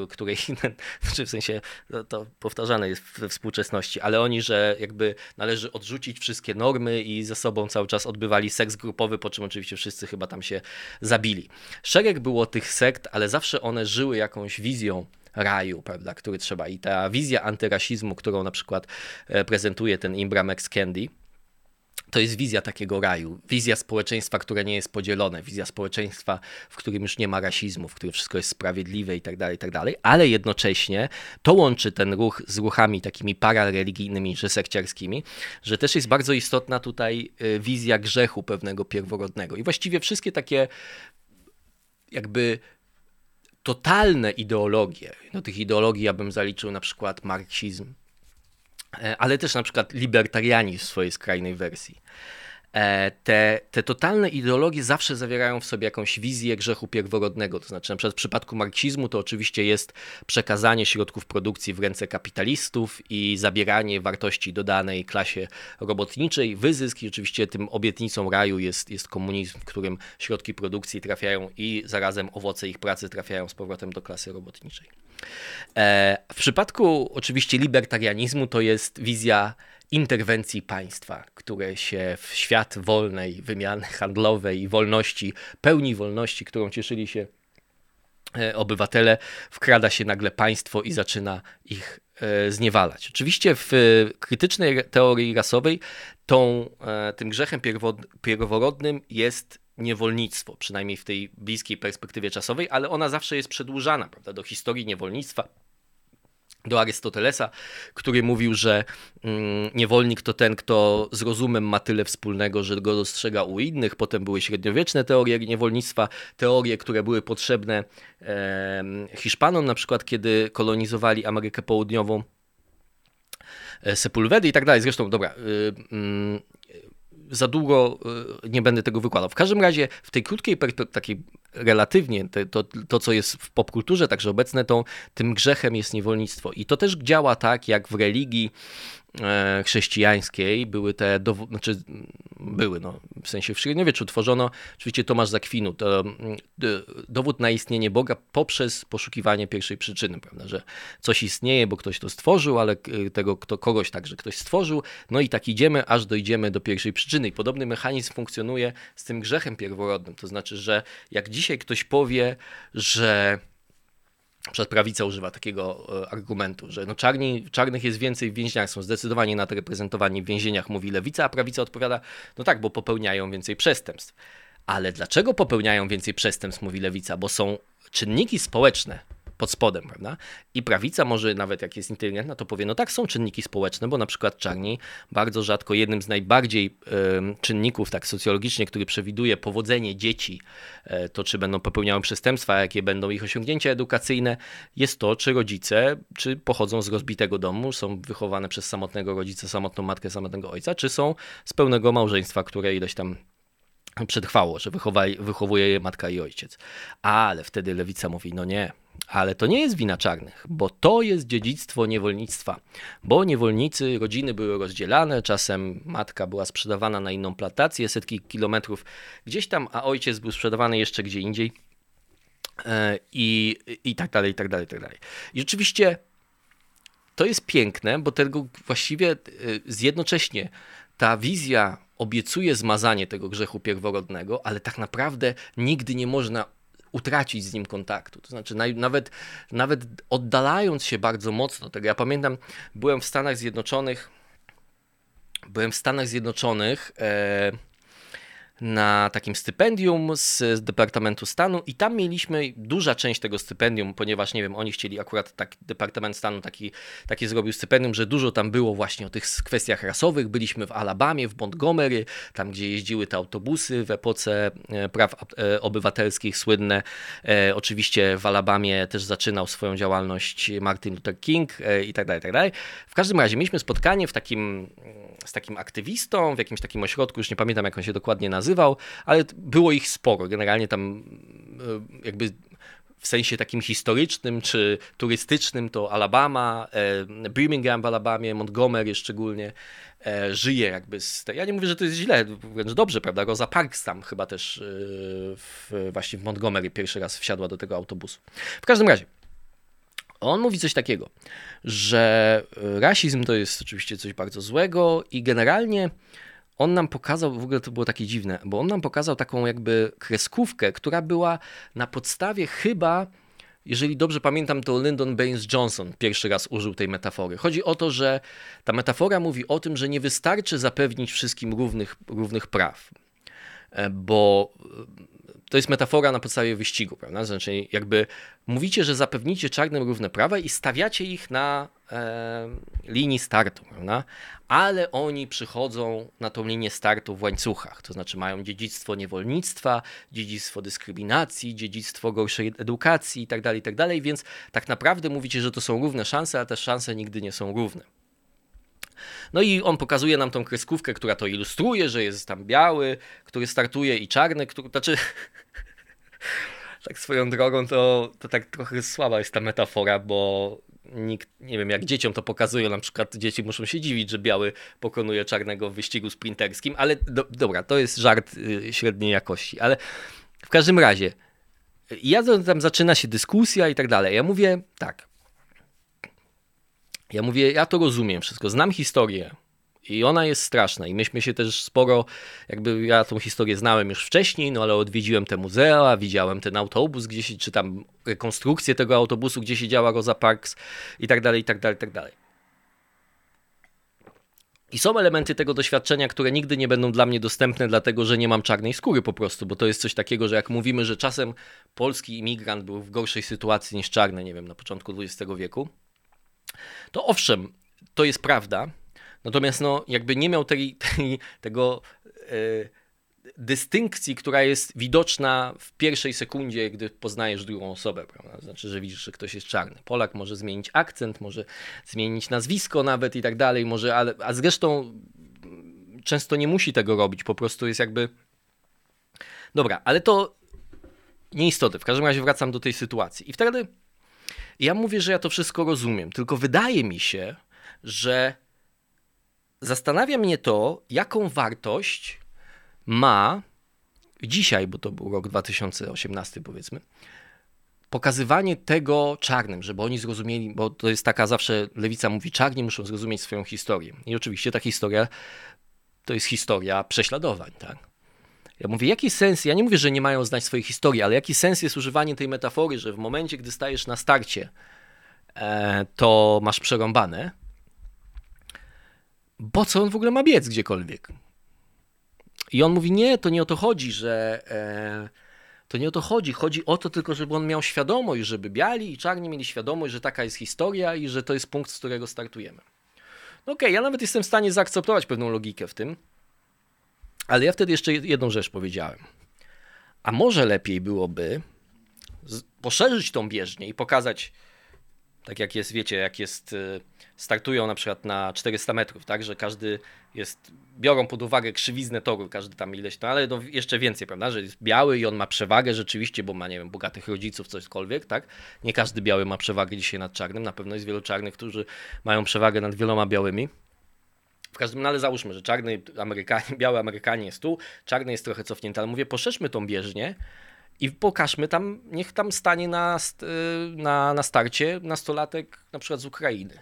której, znaczy w sensie to, to powtarzane jest we współczesności, ale oni, że jakby należy odrzucić wszystkie normy i ze sobą cały czas odbywali seks grupowy, po czym oczywiście wszyscy chyba tam się zabili. Szereg było tych sekt, ale zawsze one żyły jakąś wizją raju, prawda, który trzeba. I ta wizja antyrasizmu, którą na przykład e, prezentuje ten Imbram X. Candy, to jest wizja takiego raju, wizja społeczeństwa, które nie jest podzielone, wizja społeczeństwa, w którym już nie ma rasizmu, w którym wszystko jest sprawiedliwe i tak dalej, i tak dalej, ale jednocześnie to łączy ten ruch z ruchami takimi parareligijnymi czy sekciarskimi, że też jest bardzo istotna tutaj y, wizja grzechu pewnego pierworodnego. I właściwie wszystkie takie jakby totalne ideologie, do tych ideologii ja bym zaliczył na przykład marksizm, ale też na przykład libertarianizm w swojej skrajnej wersji. E, te, te totalne ideologie zawsze zawierają w sobie jakąś wizję grzechu pierworodnego. To znaczy, na przykład w przypadku marksizmu to oczywiście jest przekazanie środków produkcji w ręce kapitalistów i zabieranie wartości dodanej klasie robotniczej, wyzysk i oczywiście tym obietnicą raju jest, jest komunizm, w którym środki produkcji trafiają i zarazem owoce ich pracy trafiają z powrotem do klasy robotniczej. E, w przypadku oczywiście libertarianizmu to jest wizja interwencji państwa, które się w świat wolnej wymiany handlowej i wolności, pełni wolności, którą cieszyli się e, obywatele, wkrada się nagle państwo i zaczyna ich e, zniewalać. Oczywiście w krytycznej teorii rasowej tą, tym grzechem pierworodnym jest niewolnictwo, przynajmniej w tej bliskiej perspektywie czasowej, ale ona zawsze jest przedłużana prawda, do historii niewolnictwa do Arystotelesa, który mówił, że mm, niewolnik to ten, kto z rozumem ma tyle wspólnego, że go dostrzega u innych. Potem były średniowieczne teorie niewolnictwa, teorie, które były potrzebne Hiszpanom, na przykład kiedy kolonizowali Amerykę Południową. E, Sepulwedy i tak dalej. Zresztą, dobra, y, mm, za długo y, nie będę tego wykładał. W każdym razie w tej krótkiej, takiej relatywnie, te, to, to co jest w popkulturze także obecne, to tym grzechem jest niewolnictwo. I to też działa tak, jak w religii E, chrześcijańskiej były te, dowo- znaczy były, no, w sensie w średniowieczu tworzono oczywiście Tomasz Zakwinu, to mm, dowód na istnienie Boga poprzez poszukiwanie pierwszej przyczyny, prawda, że coś istnieje, bo ktoś to stworzył, ale tego kto, kogoś także ktoś stworzył, no i tak idziemy, aż dojdziemy do pierwszej przyczyny i podobny mechanizm funkcjonuje z tym grzechem pierworodnym, to znaczy, że jak dzisiaj ktoś powie, że przed prawica używa takiego e, argumentu, że no czarni, czarnych jest więcej w więzieniach, są zdecydowanie nadreprezentowani w więzieniach, mówi lewica, a prawica odpowiada, no tak, bo popełniają więcej przestępstw. Ale dlaczego popełniają więcej przestępstw, mówi lewica? Bo są czynniki społeczne, pod spodem, prawda? I prawica może nawet jak jest inteligentna, to powie, no tak, są czynniki społeczne, bo na przykład czarni bardzo rzadko jednym z najbardziej y, czynników tak socjologicznie, który przewiduje powodzenie dzieci, y, to czy będą popełniały przestępstwa, jakie będą ich osiągnięcia edukacyjne, jest to, czy rodzice, czy pochodzą z rozbitego domu, są wychowane przez samotnego rodzica, samotną matkę, samotnego ojca, czy są z pełnego małżeństwa, które ileś tam przetrwało, że wychowuje je matka i ojciec. Ale wtedy lewica mówi, no nie, ale to nie jest wina czarnych, bo to jest dziedzictwo niewolnictwa. Bo niewolnicy, rodziny były rozdzielane, czasem matka była sprzedawana na inną plantację, setki kilometrów gdzieś tam, a ojciec był sprzedawany jeszcze gdzie indziej. E, I, i tak dalej, i tak dalej, i tak dalej. I rzeczywiście to jest piękne, bo tego właściwie e, jednocześnie ta wizja obiecuje zmazanie tego grzechu pierworodnego, ale tak naprawdę nigdy nie można utracić z nim kontaktu. To znaczy, nawet, nawet oddalając się bardzo mocno tego. Ja pamiętam, byłem w Stanach Zjednoczonych. Byłem w Stanach Zjednoczonych. E, na takim stypendium z, Departamentu Stanu i tam mieliśmy duża część tego stypendium, ponieważ nie wiem, oni chcieli akurat tak, Departament Stanu taki, takie zrobił stypendium, że dużo tam było właśnie o tych kwestiach rasowych. Byliśmy w Alabamie, w Montgomery, tam gdzie jeździły te autobusy w epoce e, praw e, obywatelskich słynne. E, oczywiście w Alabamie też zaczynał swoją działalność Martin Luther King i tak dalej, tak dalej. W każdym razie mieliśmy spotkanie w takim, z takim aktywistą, w jakimś takim ośrodku, już nie pamiętam jak on się dokładnie nazywa, nazywał, ale było ich sporo. Generalnie tam e, jakby w sensie takim historycznym czy turystycznym to Alabama, e, Birmingham w Alabamie, Montgomery szczególnie e, żyje jakby z tej, ja nie mówię, że to jest źle, wręcz dobrze, prawda, Rosa Parks tam chyba też w, właśnie w Montgomery pierwszy raz wsiadła do tego autobusu. W każdym razie, on mówi coś takiego, że rasizm to jest oczywiście coś bardzo złego i generalnie on nam pokazał, w ogóle to było takie dziwne, bo on nam pokazał taką jakby kreskówkę, która była na podstawie chyba, jeżeli dobrze pamiętam, to Lyndon Baines Johnson pierwszy raz użył tej metafory. Chodzi o to, że ta metafora mówi o tym, że nie wystarczy zapewnić wszystkim równych, równych praw, e, bo to jest metafora na podstawie wyścigu, prawda? Znaczy, jakby mówicie, że zapewnicie czarnym równe prawa i stawiacie ich na e, linii startu, prawda? Ale oni przychodzą na tą linię startu w łańcuchach, to znaczy mają dziedzictwo niewolnictwa, dziedzictwo dyskryminacji, dziedzictwo gorszej edukacji itd., tak itd., tak więc tak naprawdę mówicie, że to są równe szanse, a te szanse nigdy nie są równe. No i on pokazuje nam tą kreskówkę, która to ilustruje, że jest tam biały, który startuje i czarny, który, znaczy tak swoją drogą to, to tak trochę słaba jest ta metafora, bo nikt, nie wiem, jak dzieciom to pokazują, na przykład dzieci muszą się dziwić, że biały pokonuje czarnego w wyścigu sprinterskim, ale do, dobra, to jest żart y, średniej jakości, ale w każdym razie, ja tam zaczyna się dyskusja i tak dalej. Ja mówię tak, ja mówię, ja to rozumiem wszystko, znam historię i ona jest straszna i myśmy się też sporo, jakby ja tą historię znałem już wcześniej, no ale odwiedziłem te muzea, widziałem ten autobus gdzieś, czy tam rekonstrukcję tego autobusu, gdzie siedziała Rosa Parks i tak dalej, i tak dalej, i tak dalej. I są elementy tego doświadczenia, które nigdy nie będą dla mnie dostępne, dlatego że nie mam czarnej skóry po prostu, bo to jest coś takiego, że jak mówimy, że czasem polski imigrant był w gorszej sytuacji niż czarny, nie wiem, na początku XX wieku, To owszem, to jest prawda, natomiast no, jakby nie miał tej, tej tego e, dystynkcji, która jest widoczna w pierwszej sekundzie, gdy poznajesz drugą osobę. Prawda? Znaczy, że widzisz, że ktoś jest czarny. Polak może zmienić akcent, może zmienić nazwisko nawet i tak dalej, może, ale, a zresztą często nie musi tego robić, po prostu jest jakby. Dobra, ale to nieistotne. W każdym razie wracam do tej sytuacji. I wtedy ja mówię, że ja to wszystko rozumiem, tylko wydaje mi się, że zastanawia mnie to, jaką wartość ma dzisiaj, bo to był rok 2018 powiedzmy, pokazywanie tego czarnym, żeby oni zrozumieli, bo to jest taka zawsze, lewica mówi, czarni muszą zrozumieć swoją historię. I oczywiście ta historia to jest historia prześladowań, tak? Ja mówię, jaki sens, ja nie mówię, że nie mają znać swojej historii, ale jaki sens jest używanie tej metafory, że w momencie, gdy stajesz na starcie, e, to masz przerąbane, bo co on w ogóle ma biec gdziekolwiek? I on mówi, nie, to nie o to chodzi, że e, to nie o to chodzi. Chodzi o to tylko, żeby on miał świadomość, żeby biali i czarni mieli świadomość, że taka jest historia i że to jest punkt, z którego startujemy. No okej, okay, ja nawet jestem w stanie zaakceptować pewną logikę w tym, ale ja wtedy jeszcze jedną rzecz powiedziałem. A może lepiej byłoby poszerzyć tą bieżnię i pokazać, tak jak jest, wiecie, jak jest, y, startują na przykład na 400 metrów, tak, że każdy jest, biorą pod uwagę krzywiznę toru, każdy tam ileś, no ale no jeszcze więcej, prawda, że jest biały i on ma przewagę rzeczywiście, bo ma, nie wiem, bogatych rodziców, cośkolwiek, tak, nie każdy biały ma przewagę dzisiaj nad czarnym, na pewno jest wielu czarnych, którzy mają przewagę nad wieloma białymi, w każdym razie załóżmy, że czarny Amerykanie, biały Amerykanie jest tu, czarny jest trochę cofnięty, ale mówię, poszerzmy tą bieżnię i pokażmy tam, niech tam stanie na, y, na, na starcie nastolatek na przykład z Ukrainy,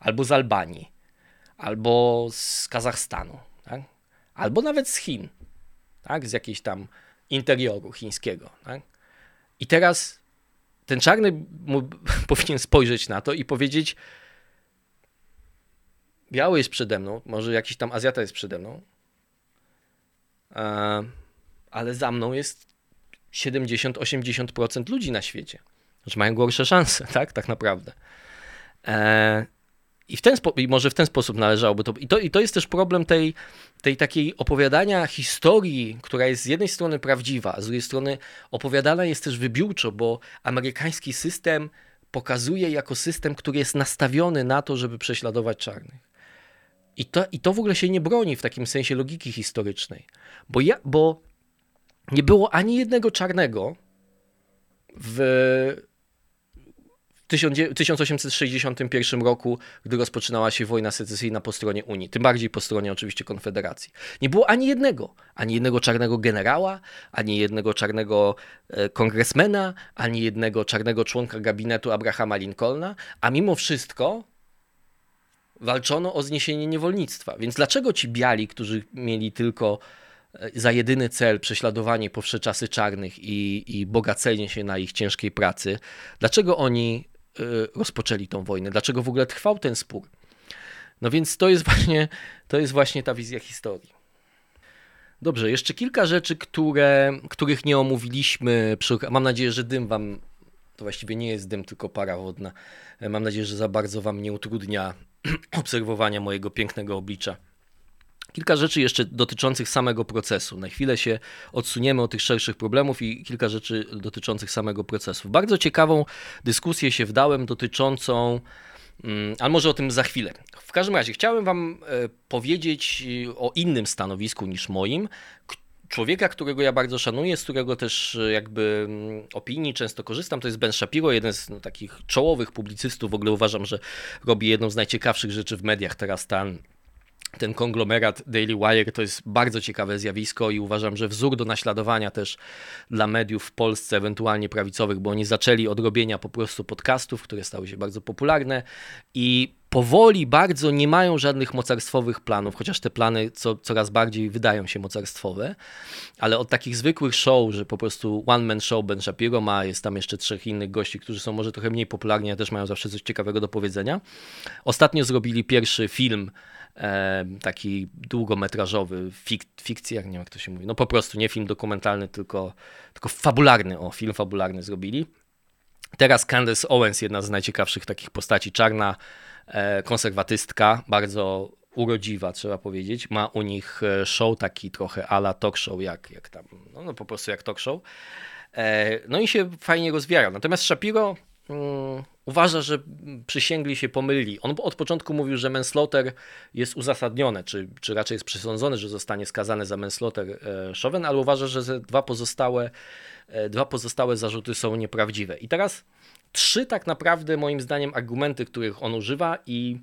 albo z Albanii, albo z Kazachstanu, tak? albo nawet z Chin, tak? z jakiejś tam interioru chińskiego. Tak? I teraz ten czarny powinien spojrzeć na to i powiedzieć, biały jest przede mną, może jakiś tam Azjata jest przede mną, ale za mną jest 70-80% ludzi na świecie. Znaczy mają gorsze szanse, tak? Tak naprawdę. E, I, w ten I może w ten sposób należałoby to. I to, i to jest też problem tej, tej takiej opowiadania historii, która jest z jednej strony prawdziwa, a z drugiej strony opowiadana jest też wybiórczo, bo amerykański system pokazuje jako system, który jest nastawiony na to, żeby prześladować czarnych. I to, I to w ogóle się nie broni w takim sensie logiki historycznej. Bo, ja, bo nie było ani jednego czarnego w 1861 roku, gdy rozpoczynała się wojna secesyjna po stronie Unii, tym bardziej po stronie oczywiście Konfederacji. Nie było ani jednego, ani jednego czarnego generała, ani jednego czarnego e, kongresmena, ani jednego czarnego członka gabinetu Abrahama Lincolna, a mimo wszystko walczono o zniesienie niewolnictwa. Więc dlaczego ci biali, którzy mieli tylko za jedyny cel prześladowanie po wsze czasy czarnych i, i bogacenie się na ich ciężkiej pracy, dlaczego oni e, rozpoczęli tą wojnę? Dlaczego w ogóle trwał ten spór? No więc to jest właśnie, to jest właśnie ta wizja historii. Dobrze, jeszcze kilka rzeczy, które, których nie omówiliśmy. Mam nadzieję, że dym wam, to właściwie nie jest dym, tylko para wodna. E, mam nadzieję, że za bardzo wam nie utrudnia obserwowania mojego pięknego oblicza. Kilka rzeczy jeszcze dotyczących samego procesu. Na chwilę się odsuniemy od tych szerszych problemów i kilka rzeczy dotyczących samego procesu. Bardzo ciekawą dyskusję się wdałem dotyczącą, mm, ale może o tym za chwilę. W każdym razie chciałem Wam e, powiedzieć o innym stanowisku niż moim, człowieka, którego ja bardzo szanuję, z którego też e, jakby mm, opinii często korzystam, to jest Ben Shapiro, jeden z no, takich czołowych publicystów. W ogóle uważam, że robi jedną z najciekawszych rzeczy w mediach teraz ten ten konglomerat Daily Wire to jest bardzo ciekawe zjawisko i uważam, że wzór do naśladowania też dla mediów w Polsce, ewentualnie prawicowych, bo oni zaczęli od robienia po prostu podcastów, które stały się bardzo popularne i powoli bardzo nie mają żadnych mocarstwowych planów, chociaż te plany co, coraz bardziej wydają się mocarstwowe, ale od takich zwykłych show, że po prostu one man show Ben Shapiro ma, jest tam jeszcze trzech innych gości, którzy są może trochę mniej popularni, a też mają zawsze coś ciekawego do powiedzenia. Ostatnio zrobili pierwszy film e, taki długometrażowy, fik, fikcja, nie wiem jak to się mówi, no po prostu nie film dokumentalny, tylko, tylko fabularny, o, film fabularny zrobili. Teraz Candace Owens, jedna z najciekawszych takich postaci, czarna konserwatystka, bardzo urodziwa, trzeba powiedzieć. Ma u nich e, show taki trochę ala talk show, jak, jak tam, no, no po prostu jak talk show. E, no i się fajnie rozwijają. Natomiast Shapiro mm, uważa, że przysięgli się pomylili. On od początku mówił, że manslaughter jest uzasadnione, czy, czy raczej jest przesądzone, że zostanie skazany za manslaughter e, Chauvin, ale uważa, że dwa pozostałe, e, dwa pozostałe zarzuty są nieprawdziwe. I teraz trzy tak naprawdę moim zdaniem argumenty, których on używa i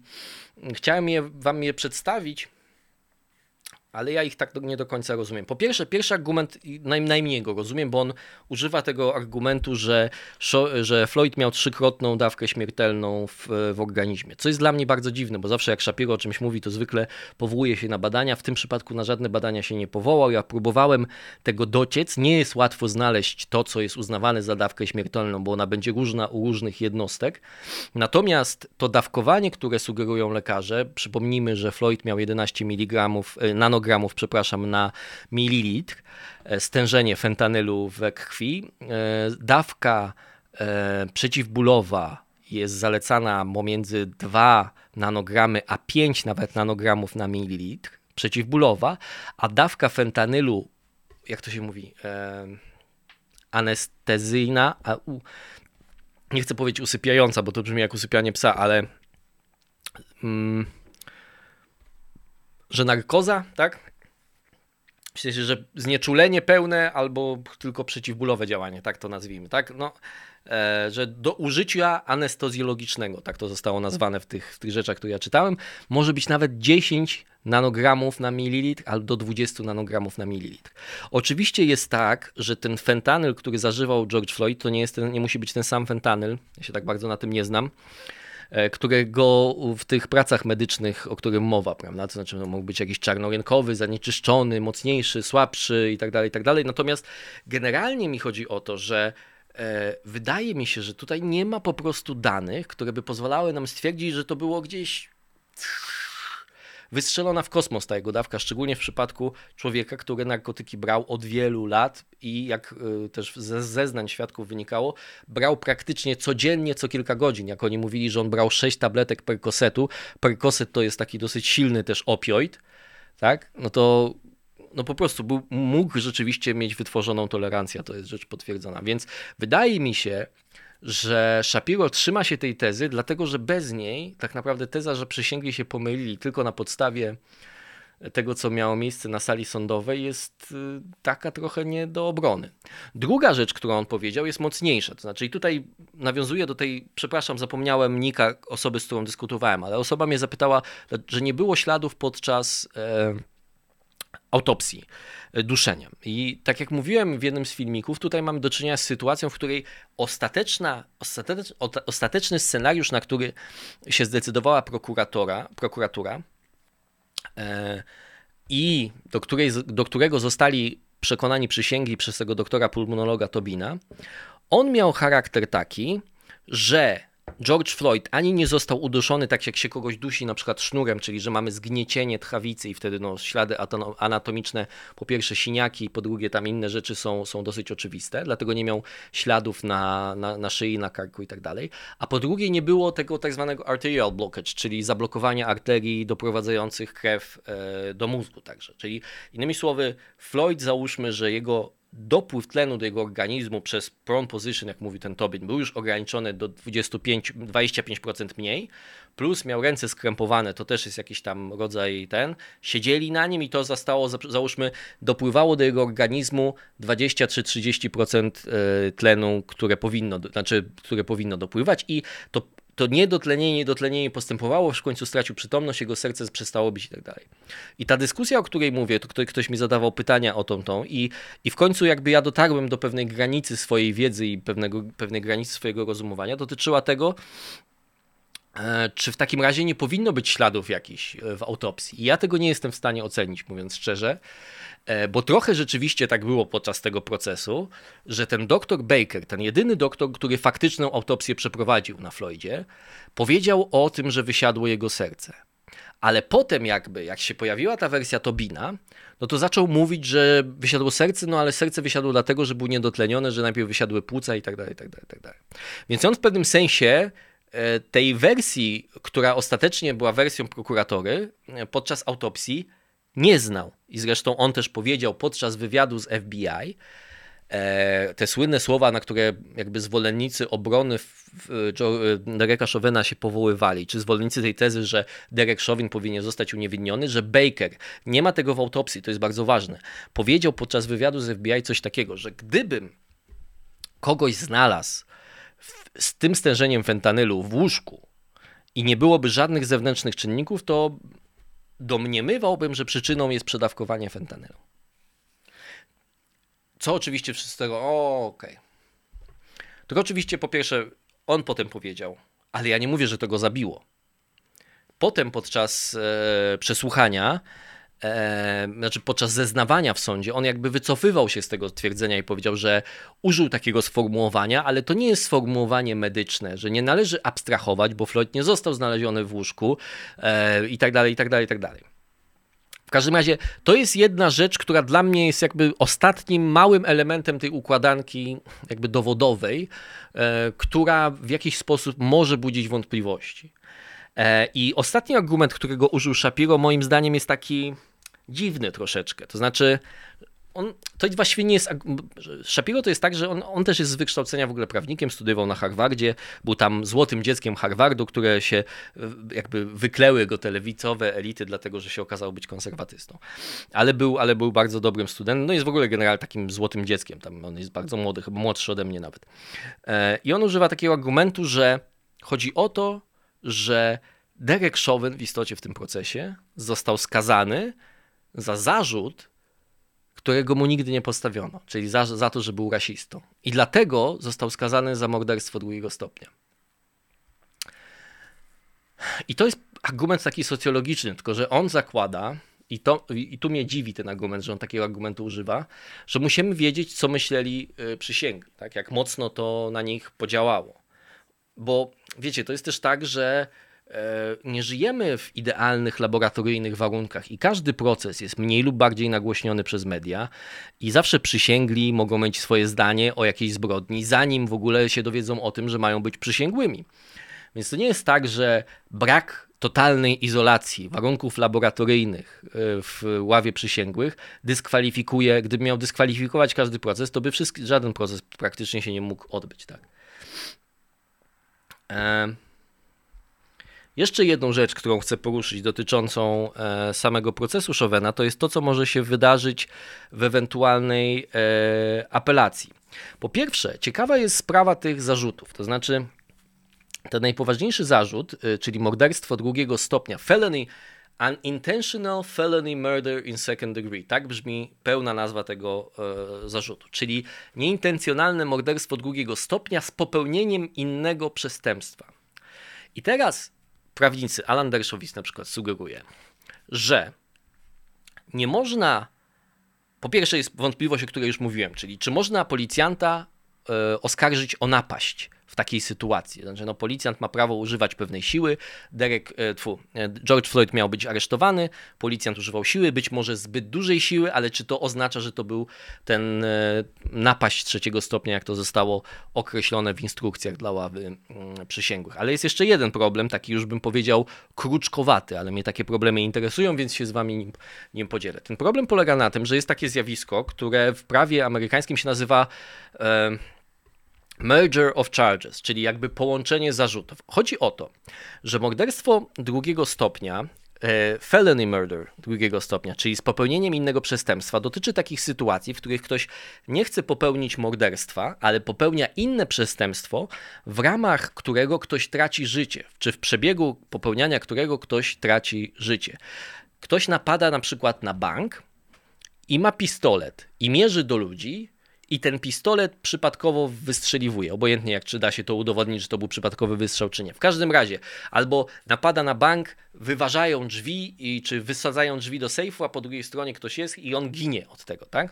chciałem je, wam je przedstawić ale ja ich tak nie do końca rozumiem. Po pierwsze, pierwszy argument naj, najmniej go rozumiem, bo on używa tego argumentu, że, że Floyd miał trzykrotną dawkę śmiertelną w, w organizmie, co jest dla mnie bardzo dziwne, bo zawsze jak Shapiro o czymś mówi, to zwykle powołuje się na badania. W tym przypadku na żadne badania się nie powołał. Ja próbowałem tego dociec. Nie jest łatwo znaleźć to, co jest uznawane za dawkę śmiertelną, bo ona będzie różna u różnych jednostek. Natomiast to dawkowanie, które sugerują lekarze, przypomnijmy, że Floyd miał 11 mg nanogramów nanogramów, przepraszam, na mililitr, e, stężenie fentanylu we krwi. E, dawka e, przeciwbólowa jest zalecana pomiędzy 2 nanogramy a 5 nawet nanogramów na mililitr, przeciwbólowa, a dawka fentanylu, jak to się mówi, anestezyjna, a, u, nie chcę powiedzieć usypiająca, bo to brzmi jak usypianie psa, ale mm, że narkoza, tak? W sensie, że znieczulenie pełne albo tylko przeciwbólowe działanie, tak to nazwijmy, tak? No, e, że do użycia anestezjologicznego, tak to zostało nazwane w tych, w tych rzeczach, które ja czytałem, może być nawet 10 nanogramów na mililitr albo do 20 nanogramów na mililitr. Oczywiście jest tak, że ten fentanyl, który zażywał George Floyd, to nie, jest ten, nie musi być ten sam fentanyl, ja się tak bardzo na tym nie znam, którego w tych pracach medycznych, o którym mowa, prawda? To znaczy, no, mógł być jakiś czarnorynkowy, zanieczyszczony, mocniejszy, słabszy i tak dalej, i tak dalej. Natomiast generalnie mi chodzi o to, że e, wydaje mi się, że tutaj nie ma po prostu danych, które by pozwalały nam stwierdzić, że to było gdzieś wystrzelona w kosmos ta jego dawka, szczególnie w przypadku człowieka, który narkotyki brał od wielu lat i jak y, też ze zeznań świadków wynikało, brał praktycznie codziennie, co kilka godzin. Jak oni mówili, że on brał 6 tabletek perkosetu, perkoset to jest taki dosyć silny też opioid, tak? No to no po prostu był, mógł rzeczywiście mieć wytworzoną tolerancję, to jest rzecz potwierdzona. Więc wydaje mi się, że Shapiro trzyma się tej tezy, dlatego że bez niej tak naprawdę teza, że przysięgli się pomylili tylko na podstawie tego, co miało miejsce na sali sądowej, jest y, taka trochę nie do obrony. Druga rzecz, którą on powiedział, jest mocniejsza. To znaczy, i tutaj nawiązuję do tej, przepraszam, zapomniałem nika osoby, z którą dyskutowałem, ale osoba mnie zapytała, że nie było śladów podczas. E, autopsji, duszeniem. I tak jak mówiłem w jednym z filmików, tutaj mamy do czynienia z sytuacją, w której ostateczna, ostatecz, ostateczny scenariusz, na który się zdecydowała prokuratora, prokuratura e, i do, której, do którego zostali przekonani przysięgli przez tego doktora pulmonologa Tobina, on miał charakter taki, że George Floyd ani nie został uduszony tak jak się kogoś dusi na przykład sznurem, czyli że mamy zgniecienie tchawicy i wtedy no, ślady anatomiczne, po pierwsze siniaki, po drugie tam inne rzeczy są, są dosyć oczywiste, dlatego nie miał śladów na, na, na szyi, na karku i tak dalej, a po drugie nie było tego tak zwanego arterial blockage, czyli zablokowania arterii doprowadzających krew e, do mózgu także, czyli innymi słowy Floyd załóżmy, że jego dopływ tlenu do jego organizmu przez prone position, jak mówi ten Tobin, był już ograniczony do 25, 25% mniej, plus miał ręce skrępowane, to też jest jakiś tam rodzaj ten, siedzieli na nim i to zostało, załóżmy, dopływało do jego organizmu 23-30% e, tlenu, które powinno, znaczy, które powinno dopływać i to to niedotlenienie, niedotlenienie postępowało, w końcu stracił przytomność, jego serce przestało bić i tak dalej. I ta dyskusja, o której mówię, to ktoś mi zadawał pytania o tą, tą i, i w końcu jakby ja dotarłem do pewnej granicy swojej wiedzy i pewnego, pewnej granicy swojego rozumowania, dotyczyła tego, czy w takim razie nie powinno być śladów jakichś e, w autopsji. I ja tego nie jestem w stanie ocenić, mówiąc szczerze. E, bo trochę rzeczywiście tak było podczas tego procesu, że ten doktor Baker, ten jedyny doktor, który faktyczną autopsję przeprowadził na Floydzie, powiedział o tym, że wysiadło jego serce. Ale potem jakby, jak się pojawiła ta wersja Tobina, no to zaczął mówić, że wysiadło serce, no ale serce wysiadło dlatego, że był niedotlenione, że najpierw wysiadły płuca i tak dalej, i tak dalej, i tak dalej. Więc on w pewnym sensie e, tej wersji, która ostatecznie była wersją prokuratory, e, podczas autopsji nie znał. I zresztą on też powiedział podczas wywiadu z FBI, e, te słynne słowa, na które jakby zwolennicy obrony Dereka Chauvina się powoływali, czy zwolennicy tej tezy, że Derek Chauvin powinien zostać uniewinniony, że Baker, nie ma tego w autopsji, to jest bardzo ważne, powiedział podczas wywiadu z FBI coś takiego, że gdybym kogoś znalazł z tym stężeniem fentanylu w łóżku i nie byłoby żadnych zewnętrznych czynników, to domniemywałbym, że przyczyną jest przedawkowanie fentanylu. Co oczywiście wszyscy tego, okej. Okay. Tylko oczywiście po pierwsze, on potem powiedział, ale ja nie mówię, że to go zabiło. Potem podczas e, przesłuchania e, znaczy podczas zeznawania w sądzie, on jakby wycofywał się z tego twierdzenia i powiedział, że użył takiego sformułowania, ale to nie jest sformułowanie medyczne, że nie należy abstrahować, bo Floyd nie został znaleziony w łóżku e, i tak dalej, i tak dalej, i tak dalej. W każdym razie to jest jedna rzecz, która dla mnie jest jakby ostatnim małym elementem tej układanki jakby dowodowej, e, która w jakiś sposób może budzić wątpliwości. E, I ostatni argument, którego użył Shapiro, moim zdaniem jest taki dziwny troszeczkę. To znaczy, on, to właściwie nie jest. Shapiro to jest tak, że on, on też jest z wykształcenia w ogóle prawnikiem, studiował na Harvardzie, był tam złotym dzieckiem Harvardu, które się jakby wykleły go te lewicowe elity, dlatego że się okazał być konserwatystą. Ale był, ale był bardzo dobrym studentem, no jest w ogóle generalnie takim złotym dzieckiem, tam on jest bardzo młody, chyba młodszy ode mnie nawet. E, I on używa takiego argumentu, że chodzi o to, że Derek Chauvin w istocie w tym procesie został skazany za zarzut, którego mu nigdy nie postawiono, czyli za, za to, że był rasistą. I dlatego został skazany za morderstwo drugiego stopnia. I to jest argument taki socjologiczny, tylko że on zakłada, i, to, i tu mnie dziwi ten argument, że on takiego argumentu używa, że musimy wiedzieć, co myśleli y, przysięgli, tak? jak mocno to na nich podziałało. Bo wiecie, to jest też tak, że nie żyjemy w idealnych laboratoryjnych warunkach i każdy proces jest mniej lub bardziej nagłośniony przez media i zawsze przysięgli mogą mieć swoje zdanie o jakiejś zbrodni, zanim w ogóle się dowiedzą o tym, że mają być przysięgłymi. Więc to nie jest tak, że brak totalnej izolacji warunków laboratoryjnych e, w ławie przysięgłych dyskwalifikuje, gdyby miał dyskwalifikować każdy proces, to by wszystki, żaden proces praktycznie się nie mógł odbyć. Tak. E jeszcze jedną rzecz, którą chcę poruszyć dotyczącą e, samego procesu Chauvena, to jest to, co może się wydarzyć w ewentualnej e, apelacji. Po pierwsze, ciekawa jest sprawa tych zarzutów, to znaczy ten najpoważniejszy zarzut, e, czyli morderstwo drugiego stopnia, felony Unintentional felony murder in second degree. Tak brzmi pełna nazwa tego e, zarzutu. Czyli nieintencjonalne morderstwo drugiego stopnia z popełnieniem innego przestępstwa. I teraz prawnicy, Alan Dershowitz na przykład sugeruje, że nie można, po pierwsze jest wątpliwość, o której już mówiłem, czyli czy można policjanta e, oskarżyć o napaść w takiej sytuacji. Znaczy, no, policjant ma prawo używać pewnej siły. Derek, e, tfu, e, George Floyd miał być aresztowany, policjant używał siły, być może zbyt dużej siły, ale czy to oznacza, że to był ten e, napaść trzeciego stopnia, jak to zostało określone w instrukcjach dla ławy mm, przysięgłych. Ale jest jeszcze jeden problem, taki już bym powiedział kruczkowaty, ale mnie takie problemy interesują, więc się z wami nim, nim podzielę. Ten problem polega na tym, że jest takie zjawisko, które w prawie amerykańskim się nazywa e, merger of charges, czyli jakby połączenie zarzutów. Chodzi o to, że morderstwo drugiego stopnia, e, felony murder drugiego stopnia, czyli z popełnieniem innego przestępstwa, dotyczy takich sytuacji, w których ktoś nie chce popełnić morderstwa, ale popełnia inne przestępstwo, w ramach którego ktoś traci życie, czy w przebiegu popełniania którego ktoś traci życie. Ktoś napada na przykład na bank i ma pistolet i mierzy do ludzi, i ten pistolet przypadkowo wystrzeliwuje. Obojętnie jak czy da się to udowodnić, że to był przypadkowy wystrzał, czy nie. W każdym razie, albo napada na bank, wyważają drzwi i czy wysadzają drzwi do sejfu, a po drugiej stronie ktoś jest i on ginie od tego, tak?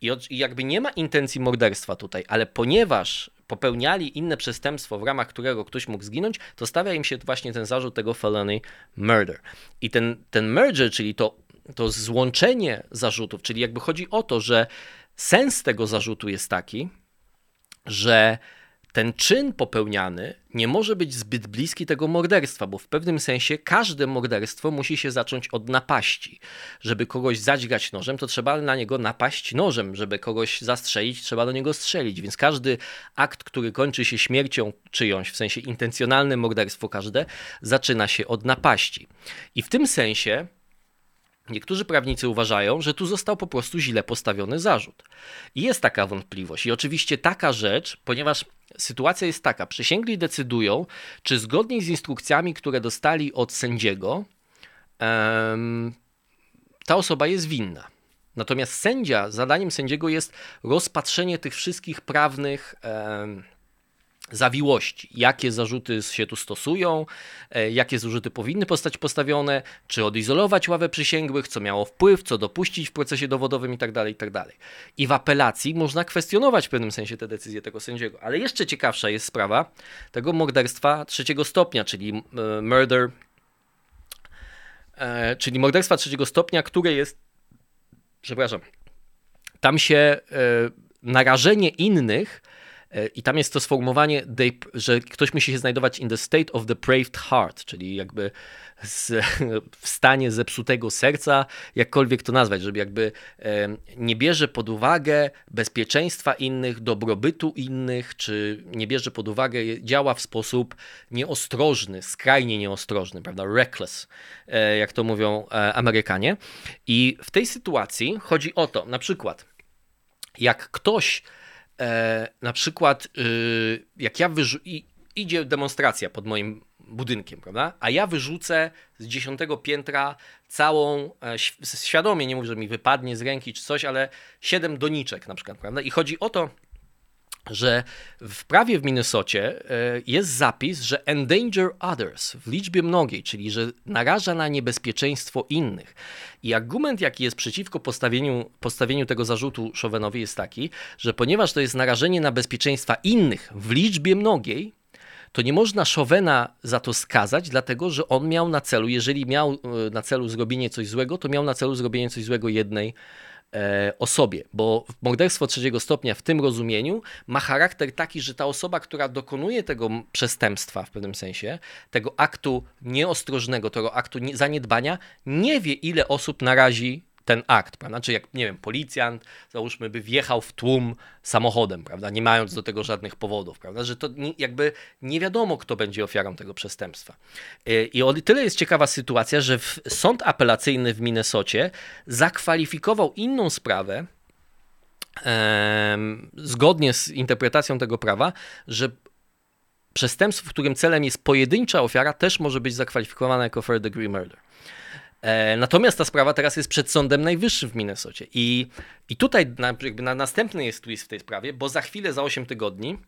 I, od, i jakby nie ma intencji morderstwa tutaj, ale ponieważ popełniali inne przestępstwo, w ramach którego ktoś mógł zginąć, to stawia im się właśnie ten zarzut tego felony murder. I ten, ten merger, czyli to, to złączenie zarzutów, czyli jakby chodzi o to, że Sens tego zarzutu jest taki, że ten czyn popełniany nie może być zbyt bliski tego morderstwa, bo w pewnym sensie każde morderstwo musi się zacząć od napaści. Żeby kogoś zadźgać nożem, to trzeba na niego napaść nożem. Żeby kogoś zastrzelić, trzeba do niego strzelić. Więc każdy akt, który kończy się śmiercią czyjąś, w sensie intencjonalne morderstwo każde, zaczyna się od napaści. I w tym sensie Niektórzy prawnicy uważają, że tu został po prostu źle postawiony zarzut. I jest taka wątpliwość. I oczywiście taka rzecz, ponieważ sytuacja jest taka: przysięgli decydują, czy zgodnie z instrukcjami, które dostali od sędziego, ta osoba jest winna. Natomiast sędzia, zadaniem sędziego jest rozpatrzenie tych wszystkich prawnych zawiłości, jakie zarzuty się tu stosują, e, jakie zarzuty powinny zostać postawione, czy odizolować ławę przysięgłych, co miało wpływ, co dopuścić w procesie dowodowym itd., tak itd. Tak I w apelacji można kwestionować w pewnym sensie te decyzje tego sędziego. Ale jeszcze ciekawsza jest sprawa tego morderstwa trzeciego stopnia, czyli e, murder, e, czyli morderstwa trzeciego stopnia, które jest, przepraszam, tam się narażenie innych I tam jest to sformułowanie, że ktoś musi się znajdować in the state of depraved heart, czyli jakby z, w stanie zepsutego serca, jakkolwiek to nazwać, żeby jakby nie bierze pod uwagę bezpieczeństwa innych, dobrobytu innych, czy nie bierze pod uwagę, działa w sposób nieostrożny, skrajnie nieostrożny, prawda, reckless, e, jak to mówią e, Amerykanie. I w tej sytuacji chodzi o to, na przykład, jak ktoś e, na przykład y, jak ja wyrzucę, idzie demonstracja pod moim budynkiem, prawda? A ja wyrzucę z dziesiątego piętra całą, e, świadomie nie mówię, że mi wypadnie z ręki czy coś, ale siedem doniczek na przykład, prawda? I chodzi o to, że w prawie w Minnesocie e, jest zapis, że endanger others w liczbie mnogiej, czyli że naraża na niebezpieczeństwo innych. I argument, jaki jest przeciwko postawieniu, postawieniu tego zarzutu Chauvinowi jest taki, że ponieważ to jest narażenie na bezpieczeństwa innych w liczbie mnogiej, to nie można Chauvena za to skazać, dlatego że on miał na celu, jeżeli miał e, na celu zrobienie coś złego, to miał na celu zrobienie coś złego jednej E, osobie, bo morderstwo trzeciego stopnia w tym rozumieniu ma charakter taki, że ta osoba, która dokonuje tego przestępstwa w pewnym sensie, tego aktu nieostrożnego, tego aktu zaniedbania, nie wie, ile osób narazi ten akt, prawda? Znaczy jak, nie wiem, policjant, załóżmy, by wjechał w tłum samochodem, prawda, nie mając do tego żadnych powodów, prawda, że to jakby nie wiadomo, kto będzie ofiarą tego przestępstwa. E, I o tyle jest ciekawa sytuacja, że sąd apelacyjny w Minnesocie zakwalifikował inną sprawę, zgodnie z interpretacją tego prawa, że przestępstwo, w którym celem jest pojedyncza ofiara, też może być zakwalifikowane jako third degree murder. E, natomiast ta sprawa teraz jest przed Sądem Najwyższym w Minnesocie. I, i tutaj na, jakby na następny jest twist w tej sprawie, bo za chwilę, za 8 tygodni,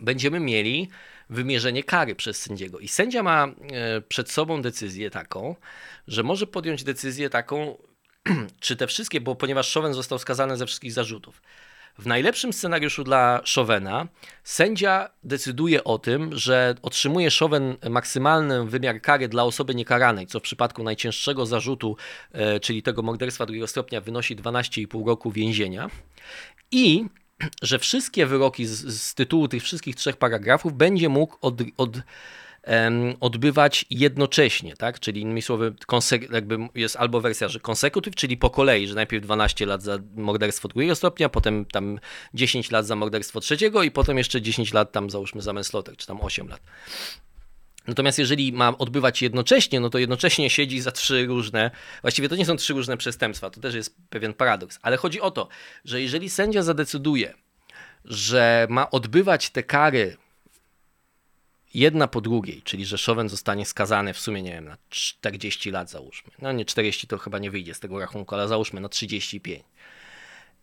będziemy mieli wymierzenie kary przez sędziego. I sędzia ma e, przed sobą decyzję taką, że może podjąć decyzję taką, czy te wszystkie, bo ponieważ Chauvin został skazany ze wszystkich zarzutów, w najlepszym scenariuszu dla Chauvena sędzia decyduje o tym, że otrzymuje Chauvin maksymalny wymiar kary dla osoby niekaranej, co w przypadku najcięższego zarzutu, e, czyli tego morderstwa drugiego stopnia, wynosi 12,5 roku więzienia. I że wszystkie wyroki z, z, tytułu tych wszystkich trzech paragrafów będzie mógł od, od odbywać jednocześnie, tak? Czyli innymi słowy, jakby jest albo wersja, że consecutive, czyli po kolei, że najpierw 12 lat za morderstwo drugiego stopnia, potem tam 10 lat za morderstwo trzeciego i potem jeszcze 10 lat tam załóżmy za manslaughter, czy tam 8 lat. Natomiast jeżeli ma odbywać jednocześnie, no to jednocześnie siedzi za trzy różne, właściwie to nie są trzy różne przestępstwa, to też jest pewien paradoks, ale chodzi o to, że jeżeli sędzia zadecyduje, że ma odbywać te kary jedna po drugiej, czyli że Chauvin zostanie skazany w sumie, nie wiem, na 40 lat załóżmy. No nie 40 to chyba nie wyjdzie z tego rachunku, ale załóżmy na 35.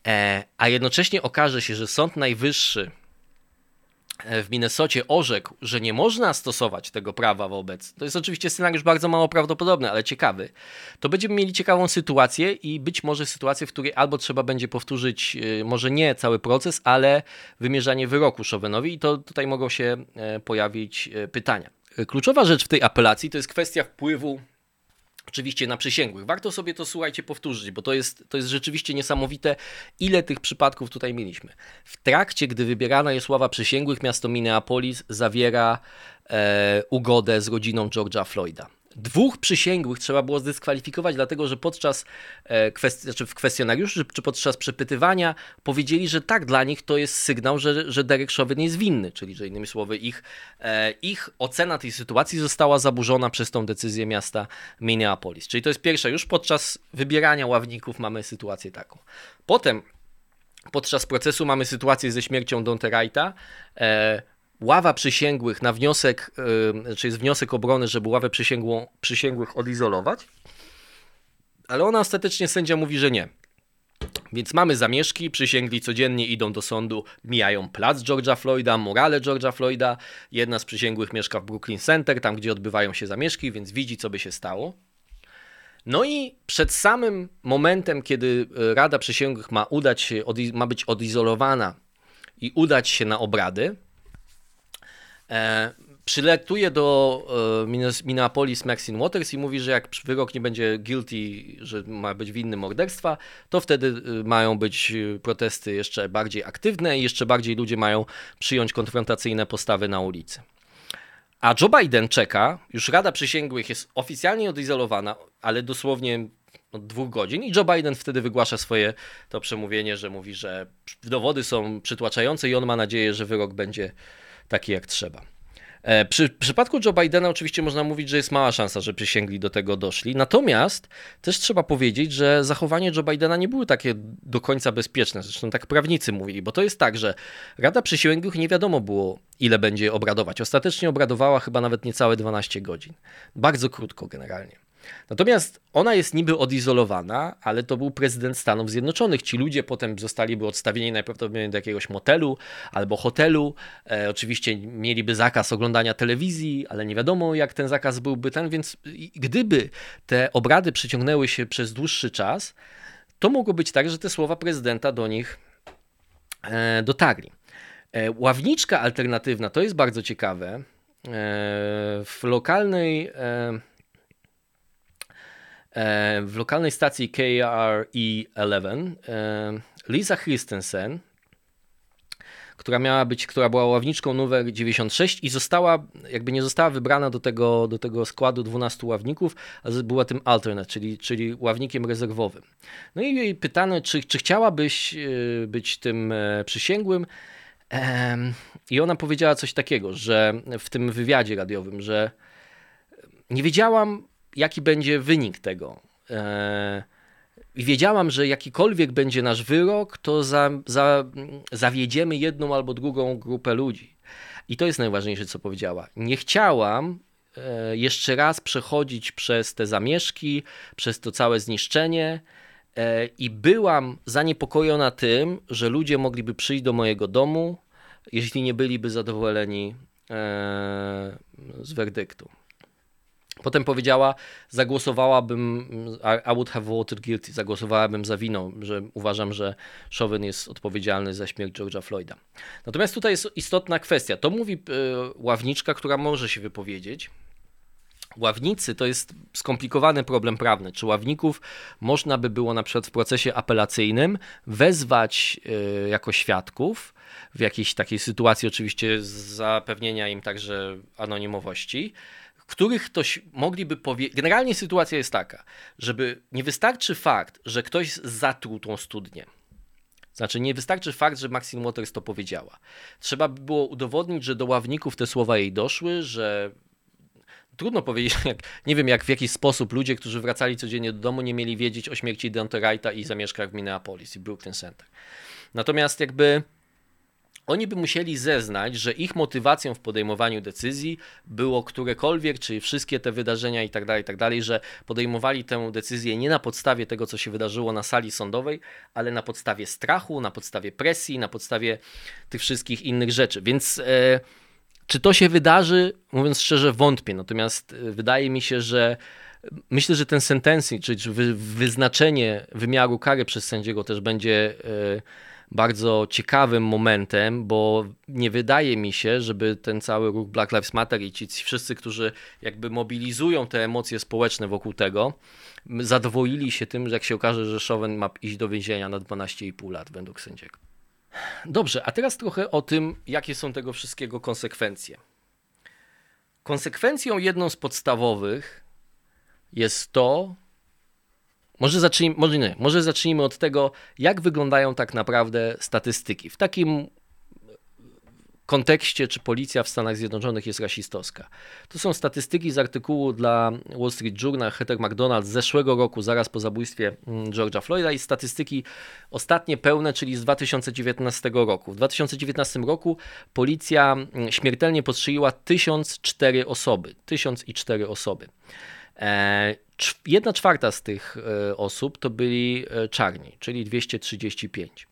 E, a jednocześnie okaże się, że Sąd Najwyższy w Minnesocie orzekł, że nie można stosować tego prawa wobec, to jest oczywiście scenariusz bardzo mało prawdopodobny, ale ciekawy, to będziemy mieli ciekawą sytuację i być może sytuację, w której albo trzeba będzie powtórzyć, y, może nie cały proces, ale wymierzanie wyroku Chauvinowi i to tutaj mogą się e, pojawić e, pytania. Kluczowa rzecz w tej apelacji to jest kwestia wpływu Oczywiście na przysięgłych. Warto sobie to, słuchajcie, powtórzyć, bo to jest, to jest rzeczywiście niesamowite, ile tych przypadków tutaj mieliśmy. W trakcie, gdy wybierana jest ława przysięgłych, miasto Minneapolis zawiera e, ugodę z rodziną George'a Floyda. Dwóch przysięgłych trzeba było zdyskwalifikować, dlatego że podczas e, kwestii, znaczy w kwestionariuszu czy podczas przepytywania powiedzieli, że tak, dla nich to jest sygnał, że, że Derek Chauvin jest winny, czyli że innymi słowy ich, e, ich ocena tej sytuacji została zaburzona przez tą decyzję miasta Minneapolis. Czyli to jest pierwsze, już podczas wybierania ławników mamy sytuację taką. Potem podczas procesu mamy sytuację ze śmiercią Donte Wrighta. E, ława przysięgłych na wniosek, yy, czy jest wniosek obrony, żeby ławę przysięgłych odizolować, ale ona ostatecznie sędzia mówi, że nie. Więc mamy zamieszki, przysięgli codziennie idą do sądu, mijają plac George'a Floyda, murale George'a Floyda. Jedna z przysięgłych mieszka w Brooklyn Center, tam gdzie odbywają się zamieszki, więc widzi, co by się stało. No i przed samym momentem, kiedy y, Rada Przysięgłych ma udać się, ma być odizolowana i udać się na obrady, E, przyletuje do e, Minneapolis Maxine Waters i mówi, że jak wyrok nie będzie guilty, że ma być winny morderstwa, to wtedy e, mają być protesty jeszcze bardziej aktywne i jeszcze bardziej ludzie mają przyjąć konfrontacyjne postawy na ulicy. A Joe Biden czeka, już Rada Przysięgłych jest oficjalnie odizolowana, ale dosłownie od dwóch godzin i Joe Biden wtedy wygłasza swoje to przemówienie, że mówi, że dowody są przytłaczające i on ma nadzieję, że wyrok będzie taki jak trzeba. E, przy przypadku Joe Bidena oczywiście można mówić, że jest mała szansa, że przysięgli do tego doszli. Natomiast też trzeba powiedzieć, że zachowanie Joe Bidena nie było takie do końca bezpieczne. Zresztą tak prawnicy mówili, bo to jest tak, że Rada Przysięgłych nie wiadomo było, ile będzie obradować. Ostatecznie obradowała chyba nawet niecałe 12 godzin. Bardzo krótko generalnie. Natomiast ona jest niby odizolowana, ale to był prezydent Stanów Zjednoczonych. Ci ludzie potem zostaliby odstawieni najprawdopodobniej do jakiegoś motelu albo hotelu. E, oczywiście mieliby zakaz oglądania telewizji, ale nie wiadomo, jak ten zakaz byłby ten, więc gdyby te obrady przyciągnęły się przez dłuższy czas, to mogło być tak, że te słowa prezydenta do nich e, dotarli. E, ławniczka alternatywna to jest bardzo ciekawe. E, w lokalnej e, w lokalnej stacji KRE11 e, Lisa Christensen, która miała być, która była ławniczką numer 96 i została, jakby nie została wybrana do tego, do tego składu 12 ławników, a była tym alternate, czyli, czyli ławnikiem rezerwowym. No i jej pytano, czy, czy chciałabyś e, być tym przysięgłym i ona powiedziała coś takiego, że w tym wywiadzie radiowym, że nie wiedziałam, jaki będzie wynik tego. E, I wiedziałam, że jakikolwiek będzie nasz wyrok, to za, za, zawiedziemy jedną albo drugą grupę ludzi. I to jest najważniejsze, co powiedziała. Nie chciałam e, jeszcze raz przechodzić przez te zamieszki, przez to całe zniszczenie. E, I byłam zaniepokojona tym, że ludzie mogliby przyjść do mojego domu, jeśli nie byliby zadowoleni z werdyktu. Potem powiedziała, zagłosowałabym, I would have voted guilty, zagłosowałabym za winą, że uważam, że Chauvin jest odpowiedzialny za śmierć George'a Floyda. Natomiast tutaj jest istotna kwestia. To mówi e, ławniczka, która może się wypowiedzieć. Ławnicy to jest skomplikowany problem prawny. Czy ławników można by było na przykład w procesie apelacyjnym wezwać e, jako świadków w jakiejś takiej sytuacji, oczywiście zapewnienia im także anonimowości, których ktoś mogliby powiedzieć. Generalnie sytuacja jest taka, żeby nie wystarczy fakt, że ktoś zatruł tą studnię. Znaczy, nie wystarczy fakt, że Maxine Waters to powiedziała. Trzeba by było udowodnić, że do ławników te słowa jej doszły, że trudno powiedzieć, jak, nie wiem jak w jaki sposób ludzie, którzy wracali codziennie do domu, nie mieli wiedzieć o śmierci Dante Wrighta i zamieszkach w Minneapolis i Brooklyn Center. Natomiast jakby oni by musieli zeznać, że ich motywacją w podejmowaniu decyzji było którekolwiek, czyli wszystkie te wydarzenia i tak dalej, i tak dalej, że podejmowali tę decyzję nie na podstawie tego, co się wydarzyło na sali sądowej, ale na podstawie strachu, na podstawie presji, na podstawie tych wszystkich innych rzeczy. Więc e, czy to się wydarzy? Mówiąc szczerze, wątpię. Natomiast e, wydaje mi się, że myślę, że ten sentencing, czyli wyznaczenie wymiaru kary przez sędziego też będzie. E, bardzo ciekawym momentem, bo nie wydaje mi się, żeby ten cały ruch Black Lives Matter i ci wszyscy, którzy jakby mobilizują te emocje społeczne wokół tego, zadowolili się tym, że jak się okaże, że Chauvin ma iść do więzienia na 12,5 lat według sędziego. Dobrze, a teraz trochę o tym, jakie są tego wszystkiego konsekwencje. Konsekwencją jedną z podstawowych jest to, może zacznijmy, może nie, może zacznijmy od tego, jak wyglądają tak naprawdę statystyki. W takim kontekście, czy policja w Stanach Zjednoczonych jest rasistowska. To są statystyki z artykułu dla Wall Street Journal Heather McDonald z zeszłego roku, zaraz po zabójstwie mm, George'a Floyda i statystyki ostatnie pełne, czyli z 2019 roku. W 2019 roku policja mm, śmiertelnie postrzeliła 1004 osoby. 1004 osoby. E, jedna czwarta z tych e, osób to byli e, czarni, czyli 235.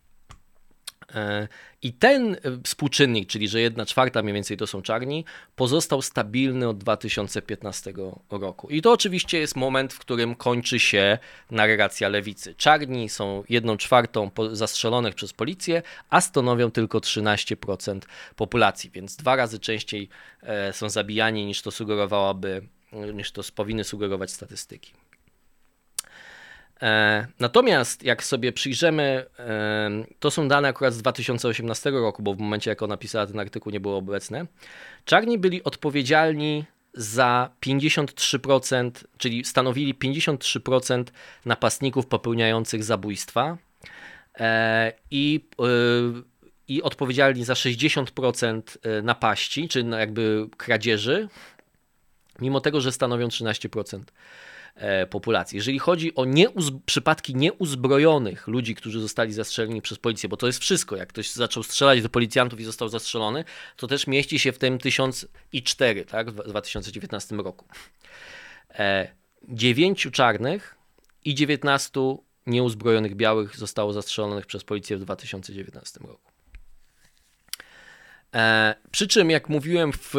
I ten współczynnik, czyli że jedna czwarta mniej więcej to są czarni, pozostał stabilny od 2015 roku. I to oczywiście jest moment, w którym kończy się narracja lewicy. Czarni są jedną czwartą zastrzelonych przez policję, a stanowią tylko 13% populacji, więc dwa razy częściej są zabijani niż to sugerowałaby niż to powinny sugerować statystyki. E, natomiast jak sobie przyjrzymy, e, to są dane akurat z 2018 roku, bo w momencie jak ona pisała ten artykuł nie było obecne. Czarni byli odpowiedzialni za 53%, czyli stanowili 53% napastników popełniających zabójstwa e, i, i odpowiedzialni za 60% napaści, czy jakby kradzieży mimo tego, że stanowią 13% e, populacji. Jeżeli chodzi o nieuz przypadki nieuzbrojonych ludzi, którzy zostali zastrzeleni przez policję, bo to jest wszystko, jak ktoś zaczął strzelać do policjantów i został zastrzelony, to też mieści się w tym 1004 tak, w 2019 roku. E, dziewięciu czarnych i 19 nieuzbrojonych białych zostało zastrzelonych przez policję w 2019 roku. E, przy czym, jak mówiłem w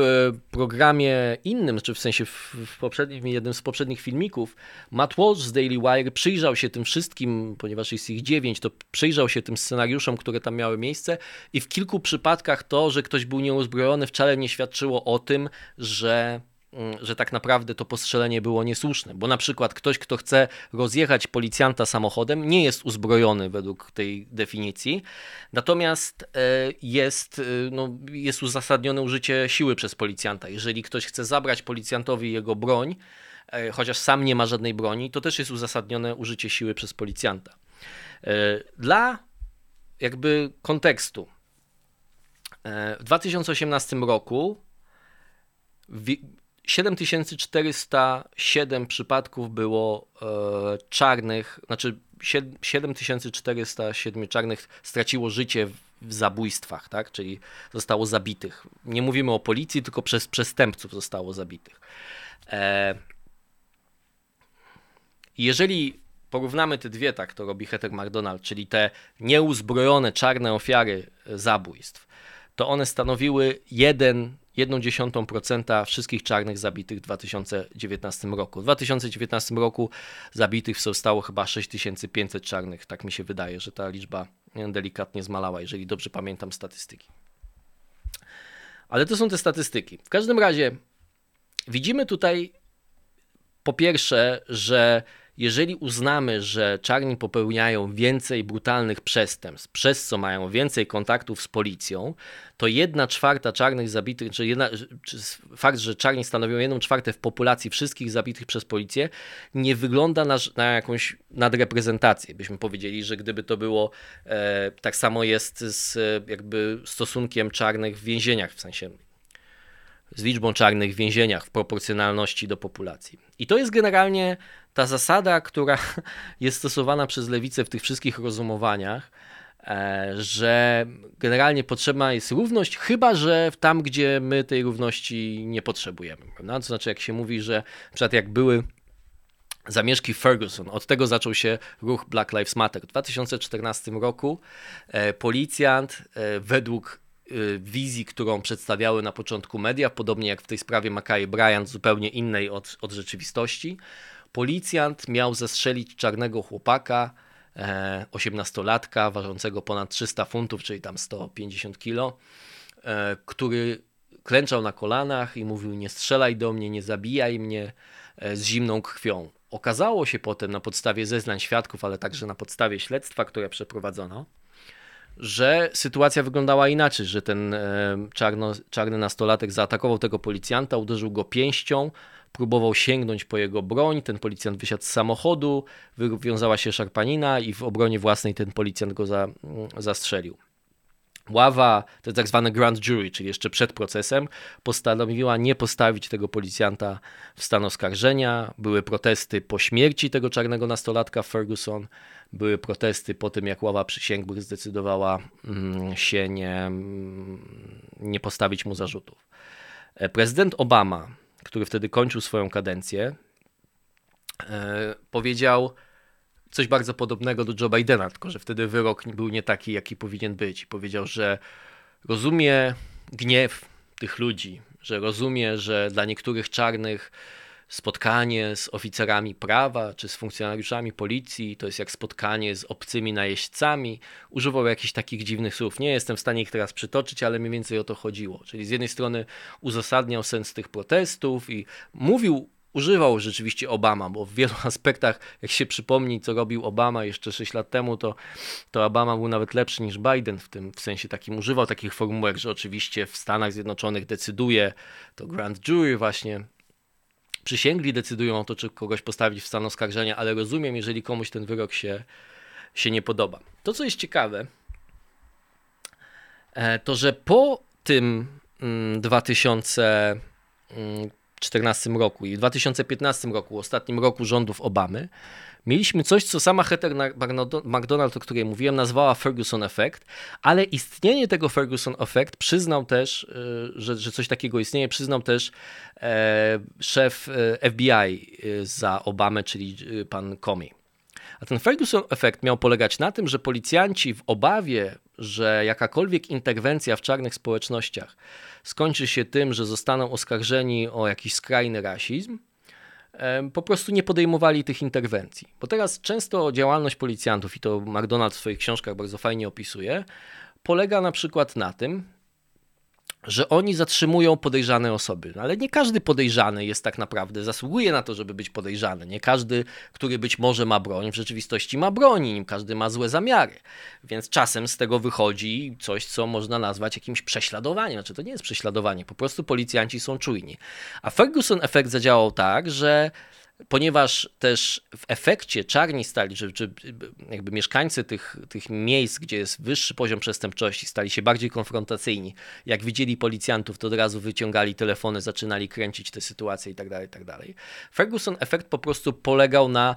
programie innym, czy w sensie w, w poprzednim, jednym z poprzednich filmików, Matt Walsh z Daily Wire przyjrzał się tym wszystkim, ponieważ jest ich dziewięć, to przyjrzał się tym scenariuszom, które tam miały miejsce i w kilku przypadkach to, że ktoś był nieuzbrojony wcale nie świadczyło o tym, że że tak naprawdę to postrzelenie było niesłuszne, bo na przykład ktoś, kto chce rozjechać policjanta samochodem, nie jest uzbrojony według tej definicji, natomiast e, jest, e, no, jest uzasadnione użycie siły przez policjanta. Jeżeli ktoś chce zabrać policjantowi jego broń, e, chociaż sam nie ma żadnej broni, to też jest uzasadnione użycie siły przez policjanta. Dla jakby kontekstu, w 2018 roku 7407 przypadków było e, czarnych, znaczy 7407 czarnych straciło życie w zabójstwach, tak? czyli zostało zabitych. Nie mówimy o policji, tylko przez przestępców zostało zabitych. E, jeżeli porównamy te dwie, tak to robi Heather McDonald, czyli te nieuzbrojone czarne ofiary zabójstw, to one stanowiły jeden 0,1% wszystkich czarnych zabitych w 2019 roku. W 2019 roku zabitych zostało chyba 6500 czarnych, tak mi się wydaje, że ta liczba delikatnie zmalała, jeżeli dobrze pamiętam statystyki. Ale to są te statystyki. W każdym razie widzimy tutaj po pierwsze, że jeżeli uznamy, że czarni popełniają więcej brutalnych przestępstw, przez co mają więcej kontaktów z policją, to jedna czwarta czarnych zabitych, czy, jedna, czy fakt, że czarni stanowią jedną czwartą w populacji wszystkich zabitych przez policję, nie wygląda na, na jakąś nadreprezentację. Byśmy powiedzieli, że gdyby to było e, tak samo jest z jakby stosunkiem czarnych w więzieniach, w sensie z liczbą czarnych w więzieniach w proporcjonalności do populacji. I to jest generalnie ta zasada, która jest stosowana przez lewicę w tych wszystkich rozumowaniach, e, że generalnie potrzebna jest równość, chyba że tam, gdzie my tej równości nie potrzebujemy. Prawda? To znaczy, jak się mówi, że na przykład jak były zamieszki Ferguson. Od tego zaczął się ruch Black Lives Matter. W 2014 roku e, policjant e, według wizji, którą przedstawiały na początku media, podobnie jak w tej sprawie Mackay Bryant, zupełnie innej od, od rzeczywistości, policjant miał zastrzelić czarnego chłopaka osiemnastolatka ważącego ponad 300 funtów, czyli tam 150 kilo, który klęczał na kolanach i mówił: Nie strzelaj do mnie, nie zabijaj mnie z zimną krwią. Okazało się potem na podstawie zeznań świadków, ale także na podstawie śledztwa, które przeprowadzono, że sytuacja wyglądała inaczej, że ten czarno, czarny nastolatek zaatakował tego policjanta, uderzył go pięścią, próbował sięgnąć po jego broń, ten policjant wysiadł z samochodu, wywiązała się szarpanina i w obronie własnej ten policjant go za, zastrzelił. Ława, to jest tak zwany grand jury, czyli jeszcze przed procesem, postanowiła nie postawić tego policjanta w stan oskarżenia. Były protesty po śmierci tego czarnego nastolatka Ferguson, były protesty po tym, jak ława przysięgłych zdecydowała mm, się nie, mm, nie postawić mu zarzutów. E, prezydent Obama, który wtedy kończył swoją kadencję, e, powiedział, coś bardzo podobnego do Joe Bidena, tylko że wtedy wyrok był nie taki, jaki powinien być. Powiedział, że rozumie gniew tych ludzi, że rozumie, że dla niektórych czarnych spotkanie z oficerami prawa czy z funkcjonariuszami policji to jest jak spotkanie z obcymi najeźdźcami. Używał jakichś takich dziwnych słów. Nie jestem w stanie ich teraz przytoczyć, ale mniej więcej o to chodziło. Czyli z jednej strony uzasadniał sens tych protestów i mówił używał rzeczywiście Obama, bo w wielu aspektach, jak się przypomni, co robił Obama jeszcze 6 lat temu, to, to Obama był nawet lepszy niż Biden w tym w sensie takim. Używał takich formułek, że oczywiście w Stanach Zjednoczonych decyduje to grand jury właśnie. Przysięgli decydują o to, czy kogoś postawić w stan oskarżenia, ale rozumiem, jeżeli komuś ten wyrok się, się nie podoba. To, co jest ciekawe, e, to że po tym 2000 mm, 2014 roku i w 2015 roku, ostatnim roku rządów Obamy, mieliśmy coś, co sama Heather McDonald, o której mówiłem, nazwała Ferguson Effect, ale istnienie tego Ferguson Effect przyznał też, e, że, że coś takiego istnieje, przyznał też e, szef e, FBI za Obamę, czyli pan Comey. A ten Ferguson efekt miał polegać na tym, że policjanci w obawie, że jakakolwiek interwencja w czarnych społecznościach skończy się tym, że zostaną oskarżeni o jakiś skrajny rasizm, po prostu nie podejmowali tych interwencji. Bo teraz często działalność policjantów, i to McDonald w swoich książkach bardzo fajnie opisuje, polega na przykład na tym, że oni zatrzymują podejrzane osoby. No ale nie każdy podejrzany jest tak naprawdę, zasługuje na to, żeby być podejrzany. Nie każdy, który być może ma broń, w rzeczywistości ma broni, nim każdy ma złe zamiary. Więc czasem z tego wychodzi coś, co można nazwać jakimś prześladowaniem. Znaczy to nie jest prześladowanie, po prostu policjanci są czujni. A Ferguson efekt zadziałał tak, że ponieważ też w efekcie czarni stali, czy, czy jakby mieszkańcy tych, tych miejsc, gdzie jest wyższy poziom przestępczości, stali się bardziej konfrontacyjni. Jak widzieli policjantów, to od razu wyciągali telefony, zaczynali kręcić te sytuacje itd. Tak itd. Tak Ferguson efekt po prostu polegał na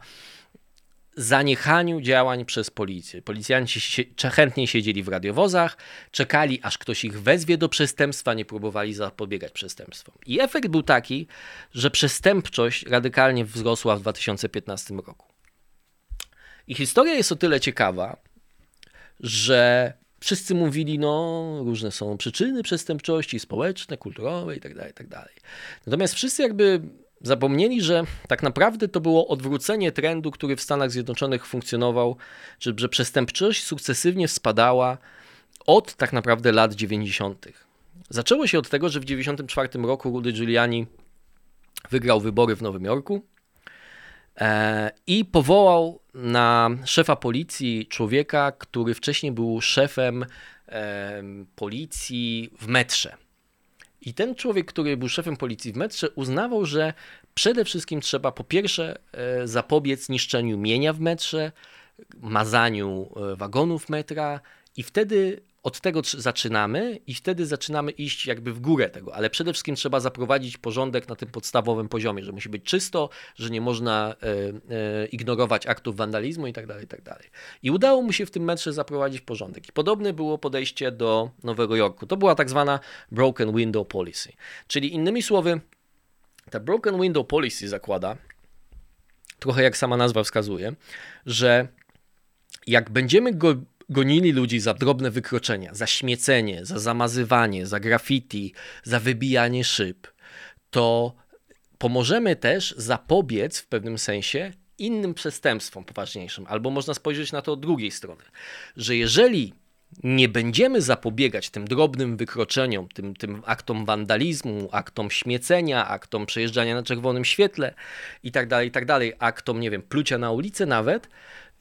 zaniechaniu działań przez policję. Policjanci chętnie siedzieli w radiowozach, czekali aż ktoś ich wezwie do przestępstwa, nie próbowali zapobiegać przestępstwom. I efekt był taki, że przestępczość radykalnie wzrosła w 2015 roku. I historia jest o tyle ciekawa, że wszyscy mówili, no różne są przyczyny przestępczości społeczne, kulturowe itd., tak itd. Tak Natomiast wszyscy jakby Zapomnieli, że tak naprawdę to było odwrócenie trendu, który w Stanach Zjednoczonych funkcjonował, że, że przestępczość sukcesywnie spadała od tak naprawdę lat 90. Zaczęło się od tego, że w 1994 roku Rudy Giuliani wygrał wybory w Nowym Jorku e, i powołał na szefa policji człowieka, który wcześniej był szefem e, policji w metrze. I ten człowiek, który był szefem policji w metrze, uznawał, że przede wszystkim trzeba po pierwsze e, zapobiec niszczeniu mienia w metrze, mazaniu e, wagonów metra i wtedy od tego zaczynamy i wtedy zaczynamy iść jakby w górę tego, ale przede wszystkim trzeba zaprowadzić porządek na tym podstawowym poziomie, że musi być czysto, że nie można e, e, ignorować aktów wandalizmu i tak dalej, i tak. I udało mu się w tym metrze zaprowadzić porządek. I podobne było podejście do Nowego Jorku. To była tak zwana broken window policy. Czyli innymi słowy, ta broken window policy zakłada, trochę jak sama nazwa wskazuje, że jak będziemy go gonili ludzi za drobne wykroczenia, za śmiecenie, za zamazywanie, za graffiti, za wybijanie szyb, to pomożemy też zapobiec w pewnym sensie innym przestępstwom poważniejszym, albo można spojrzeć na to od drugiej strony, że jeżeli nie będziemy zapobiegać tym drobnym wykroczeniom, tym, tym aktom wandalizmu, aktom śmiecenia, aktom przejeżdżania na czerwonym świetle i tak dalej, i tak dalej, aktom, nie wiem, plucia na ulicę nawet,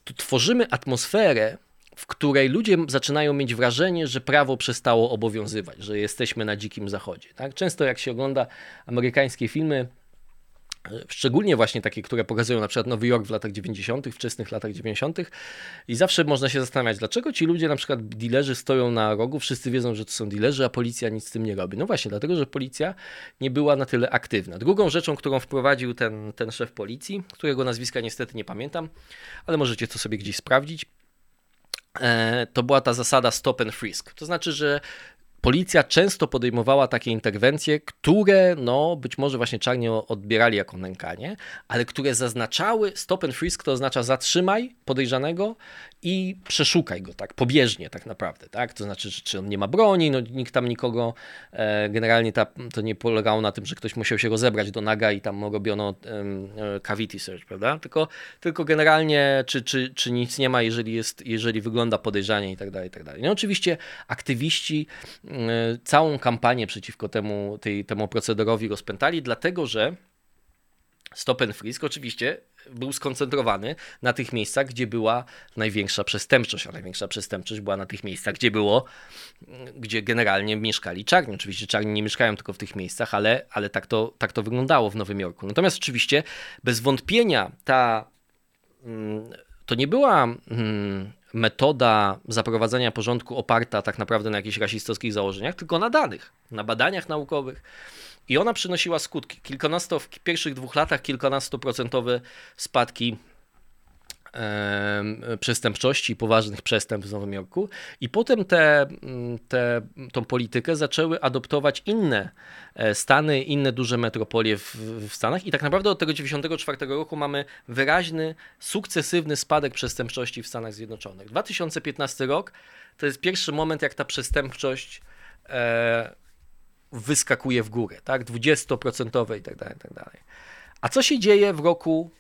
to tworzymy atmosferę, w której ludzie zaczynają mieć wrażenie, że prawo przestało obowiązywać, że jesteśmy na dzikim zachodzie. Tak? Często jak się ogląda amerykańskie filmy, Szczególnie właśnie takie, które pokazują na przykład Nowy Jork w latach 90., wczesnych latach 90. I zawsze można się zastanawiać, dlaczego ci ludzie, na przykład dilerzy, stoją na rogu, wszyscy wiedzą, że to są dilerzy, a policja nic z tym nie robi. No właśnie, dlatego, że policja nie była na tyle aktywna. Drugą rzeczą, którą wprowadził ten, ten szef policji, którego nazwiska niestety nie pamiętam, ale możecie to sobie gdzieś sprawdzić, e, to była ta zasada stop and frisk. To znaczy, że policja często podejmowała takie interwencje, które no, być może właśnie czarnie odbierali jako nękanie, ale które zaznaczały stop and frisk, to oznacza zatrzymaj podejrzanego i przeszukaj go tak pobieżnie tak naprawdę, tak? To znaczy, czy on nie ma broni, no nikt tam nikogo, e, generalnie ta, to nie polegało na tym, że ktoś musiał się rozebrać do naga i tam robiono e, cavity search, prawda? Tylko, tylko generalnie, czy, czy, czy nic nie ma, jeżeli, jest, jeżeli wygląda podejrzanie i tak dalej, i tak dalej. No oczywiście aktywiści całą kampanię przeciwko temu, tej, temu procederowi rozpętali, dlatego że Stop and Frisk oczywiście był skoncentrowany na tych miejscach, gdzie była największa przestępczość, a największa przestępczość była na tych miejscach, gdzie było, gdzie generalnie mieszkali czarni. Oczywiście czarni nie mieszkają tylko w tych miejscach, ale, ale tak, to, tak to wyglądało w Nowym Jorku. Natomiast oczywiście bez wątpienia ta, mm, to nie była mm, metoda zaprowadzania porządku oparta tak naprawdę na jakichś rasistowskich założeniach, tylko na danych, na badaniach naukowych i ona przynosiła skutki. Kilkunasto, w pierwszych dwóch latach kilkunastoprocentowe spadki przestępczości, poważnych przestępstw w Nowym Jorku i potem te, te, tą politykę zaczęły adoptować inne e, stany, inne duże metropolie w, w Stanach i tak naprawdę od tego 1994 roku mamy wyraźny, sukcesywny spadek przestępczości w Stanach Zjednoczonych. 2015 rok to jest pierwszy moment, jak ta przestępczość e, wyskakuje w górę, tak? 20% i tak dalej, i tak dalej. A co się dzieje w roku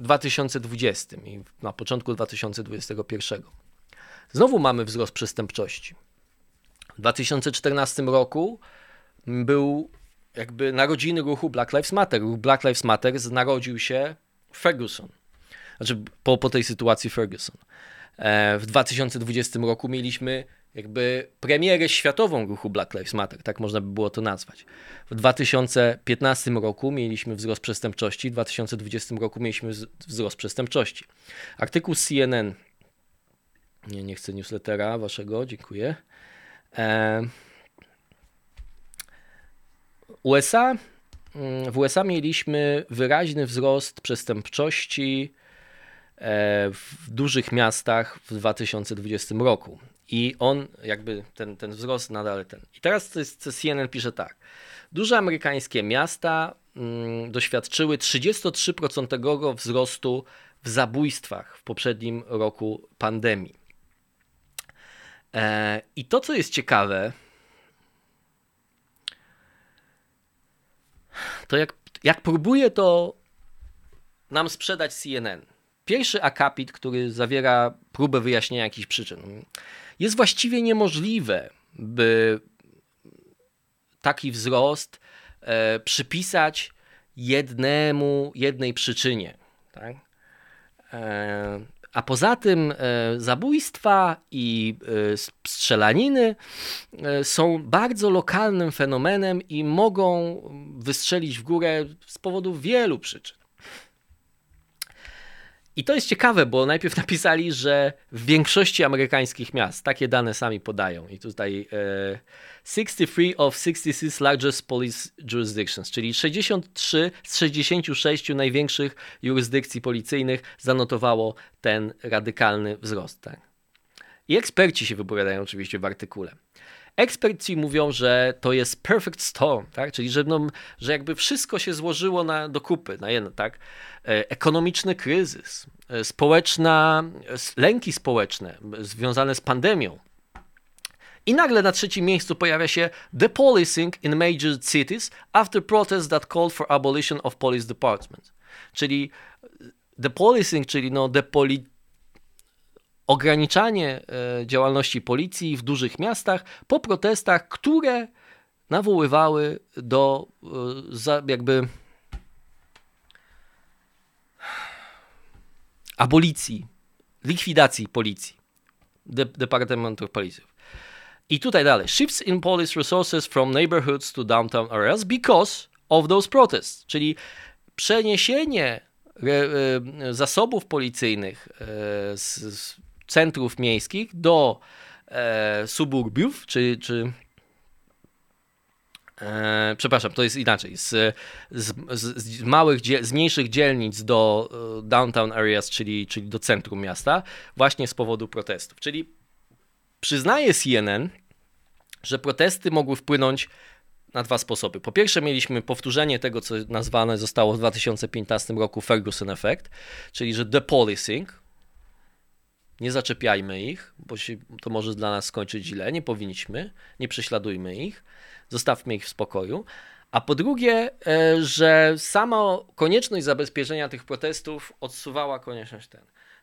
2020 i na początku 2021? Znowu mamy wzrost przestępczości. W 2014 roku był jakby narodziny ruchu Black Lives Matter. Ruch Black Lives Matter narodził się Ferguson. Znaczy po, po tej sytuacji Ferguson. E, w 2020 roku mieliśmy jakby premierę światową ruchu Black Lives Matter, tak można by było to nazwać. W 2015 roku mieliśmy wzrost przestępczości, w 2020 roku mieliśmy wzrost przestępczości. Artykuł CNN, nie, nie chcę newslettera waszego, dziękuję. E, USA, mm, w USA mieliśmy wyraźny wzrost przestępczości e, w dużych miastach w 2020 roku. I on jakby ten, ten wzrost nadal ten. I teraz CNN pisze tak. Duże amerykańskie miasta mm, doświadczyły 33% wzrostu w zabójstwach w poprzednim roku pandemii. E, I to, co jest ciekawe, to jak, jak próbuje to nam sprzedać CNN. Pierwszy akapit, który zawiera próbę wyjaśnienia jakichś przyczyn jest właściwie niemożliwe, by taki wzrost e, przypisać jednemu, jednej przyczynie. Tak? E, a poza tym e, zabójstwa i e, strzelaniny e, są bardzo lokalnym fenomenem i mogą wystrzelić w górę z powodu wielu przyczyn. I to jest ciekawe, bo najpierw napisali, że w większości amerykańskich miast, takie dane sami podają, i tutaj e, 63 of 66 largest police jurisdictions, czyli 63 z 66 największych jurysdykcji policyjnych zanotowało ten radykalny wzrost. Tak? I eksperci się wypowiadają oczywiście w artykule. Eksperci mówią, że to jest perfect storm, tak? czyli że, no, że jakby wszystko się złożyło na, do kupy, na jedno, tak? E, ekonomiczny kryzys, e, społeczna, lęki społeczne związane z pandemią. I nagle na trzecim miejscu pojawia się The Policing in Major Cities after protests that called for abolition of police departments. Czyli depolicing, czyli no depoli ograniczanie e, działalności policji w dużych miastach po protestach, które nawoływały do e, jakby abolicji, likwidacji policji, de Departamentu Policji. I tutaj dalej. Shifts in police resources from neighborhoods to downtown areas because of those protests. Czyli przeniesienie e, zasobów policyjnych z centrów miejskich do e, suburbiów, czy, czy e, przepraszam, to jest inaczej, z, z, z małych, z mniejszych dzielnic do e, downtown areas, czyli, czyli do centrum miasta, właśnie z powodu protestów. Czyli przyznaje CNN, że protesty mogły wpłynąć na dwa sposoby. Po pierwsze, mieliśmy powtórzenie tego, co nazwane zostało w 2015 roku Ferguson Effect, czyli że depolicing, nie zaczepiajmy ich, bo się, to może dla nas skończyć źle, nie powinniśmy, nie prześladujmy ich, zostawmy ich w spokoju. A po drugie, e, że sama konieczność zabezpieczenia tych protestów odsuwała konieczność ten.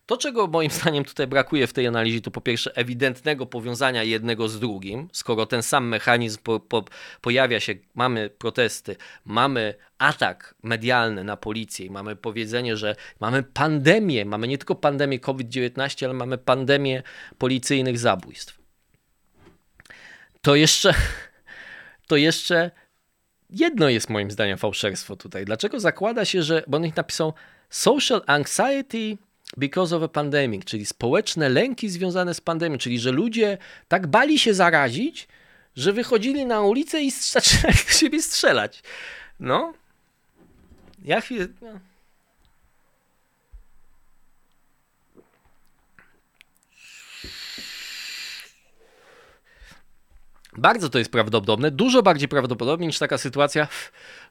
To, czego moim zdaniem tutaj brakuje w tej analizie, to po pierwsze ewidentnego powiązania jednego z drugim. Skoro ten sam mechanizm po, po, pojawia się, mamy protesty, mamy atak medialny na policję i mamy powiedzenie, że mamy pandemię, mamy nie tylko pandemię COVID-19, ale mamy pandemię policyjnych zabójstw. To jeszcze, to jeszcze jedno jest moim zdaniem fałszerstwo tutaj. Dlaczego zakłada się, że, bo on ich napisał social anxiety because of a pandemic, czyli społeczne lęki związane z pandemią, czyli że ludzie tak bali się zarazić, że wychodzili na ulicę i zaczynali do siebie strzelać. No. Ja chwilę... No. Bardzo to jest prawdopodobne, dużo bardziej prawdopodobne niż taka sytuacja,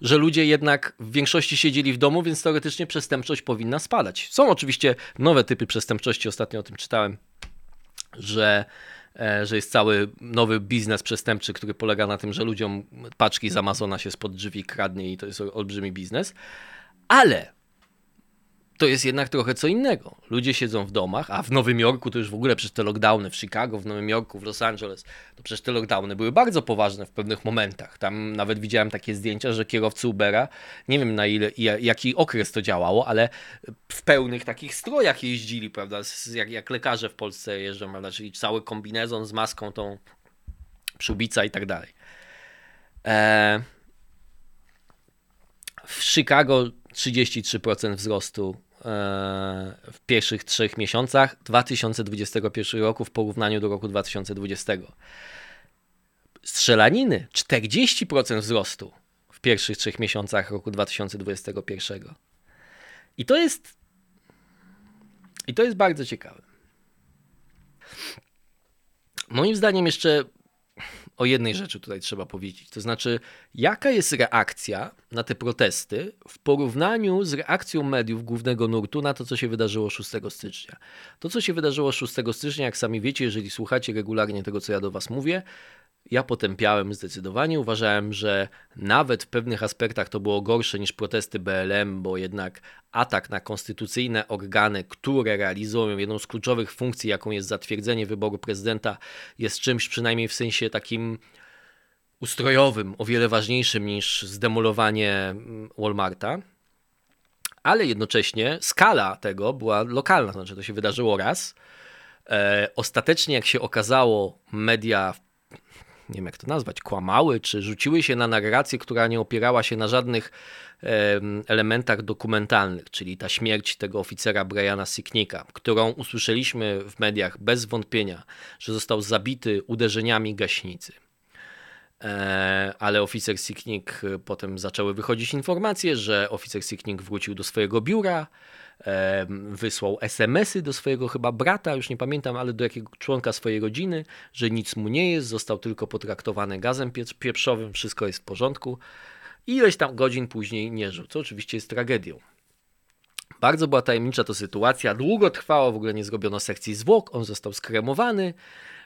że ludzie jednak w większości siedzieli w domu, więc teoretycznie przestępczość powinna spadać. Są oczywiście nowe typy przestępczości, ostatnio o tym czytałem, że, e, że jest cały nowy biznes przestępczy, który polega na tym, że ludziom paczki z Amazona się spod drzwi kradnie i to jest olbrzymi biznes. Ale to jest jednak trochę co innego. Ludzie siedzą w domach, a w Nowym Jorku to już w ogóle przez te lockdowny, w Chicago, w Nowym Jorku, w Los Angeles, to przecież te lockdowny były bardzo poważne w pewnych momentach. Tam nawet widziałem takie zdjęcia, że kierowcy Ubera, nie wiem na ile, jaki okres to działało, ale w pełnych takich strojach jeździli, prawda, jak, jak lekarze w Polsce jeżdżą, prawda, czyli cały kombinezon z maską tą przyłbica i tak dalej. Eee, w Chicago 33% wzrostu E, w pierwszych trzech miesiącach 2021 roku w porównaniu do roku 2020. Strzelaniny 40% wzrostu w pierwszych trzech miesiącach roku 2021. I to jest i to jest bardzo ciekawe. Moim zdaniem jeszcze o jednej rzeczy tutaj trzeba powiedzieć. To znaczy, jaka jest reakcja na te protesty w porównaniu z reakcją mediów głównego nurtu na to, co się wydarzyło 6 stycznia. To, co się wydarzyło 6 stycznia, jak sami wiecie, jeżeli słuchacie regularnie tego, co ja do Was mówię, ja potępiałem zdecydowanie. Uważałem, że nawet w pewnych aspektach to było gorsze niż protesty BLM, bo jednak atak na konstytucyjne organy, które realizują jedną z kluczowych funkcji, jaką jest zatwierdzenie wyboru prezydenta, jest czymś przynajmniej w sensie takim ustrojowym, o wiele ważniejszym niż zdemolowanie mm, Walmarta. Ale jednocześnie skala tego była lokalna, to znaczy to się wydarzyło raz. E, ostatecznie, jak się okazało, media nie wiem jak to nazwać, kłamały, czy rzuciły się na narrację, która nie opierała się na żadnych elementach dokumentalnych, czyli ta śmierć tego oficera Briana Sicknicka, którą usłyszeliśmy w mediach bez wątpienia, że został zabity uderzeniami gaśnicy. E, ale oficer Sicknick potem zaczęły wychodzić informacje, że oficer Sicknick wrócił do swojego biura, wysłał SMS-y do swojego chyba brata, już nie pamiętam, ale do jakiego członka swojej rodziny, że nic mu nie jest, został tylko potraktowany gazem pieprzowym, wszystko jest w porządku. Ileś tam godzin później nie żył, co oczywiście jest tragedią. Bardzo była tajemnicza to sytuacja, długo trwało, w ogóle nie zrobiono sekcji zwłok, on został skremowany,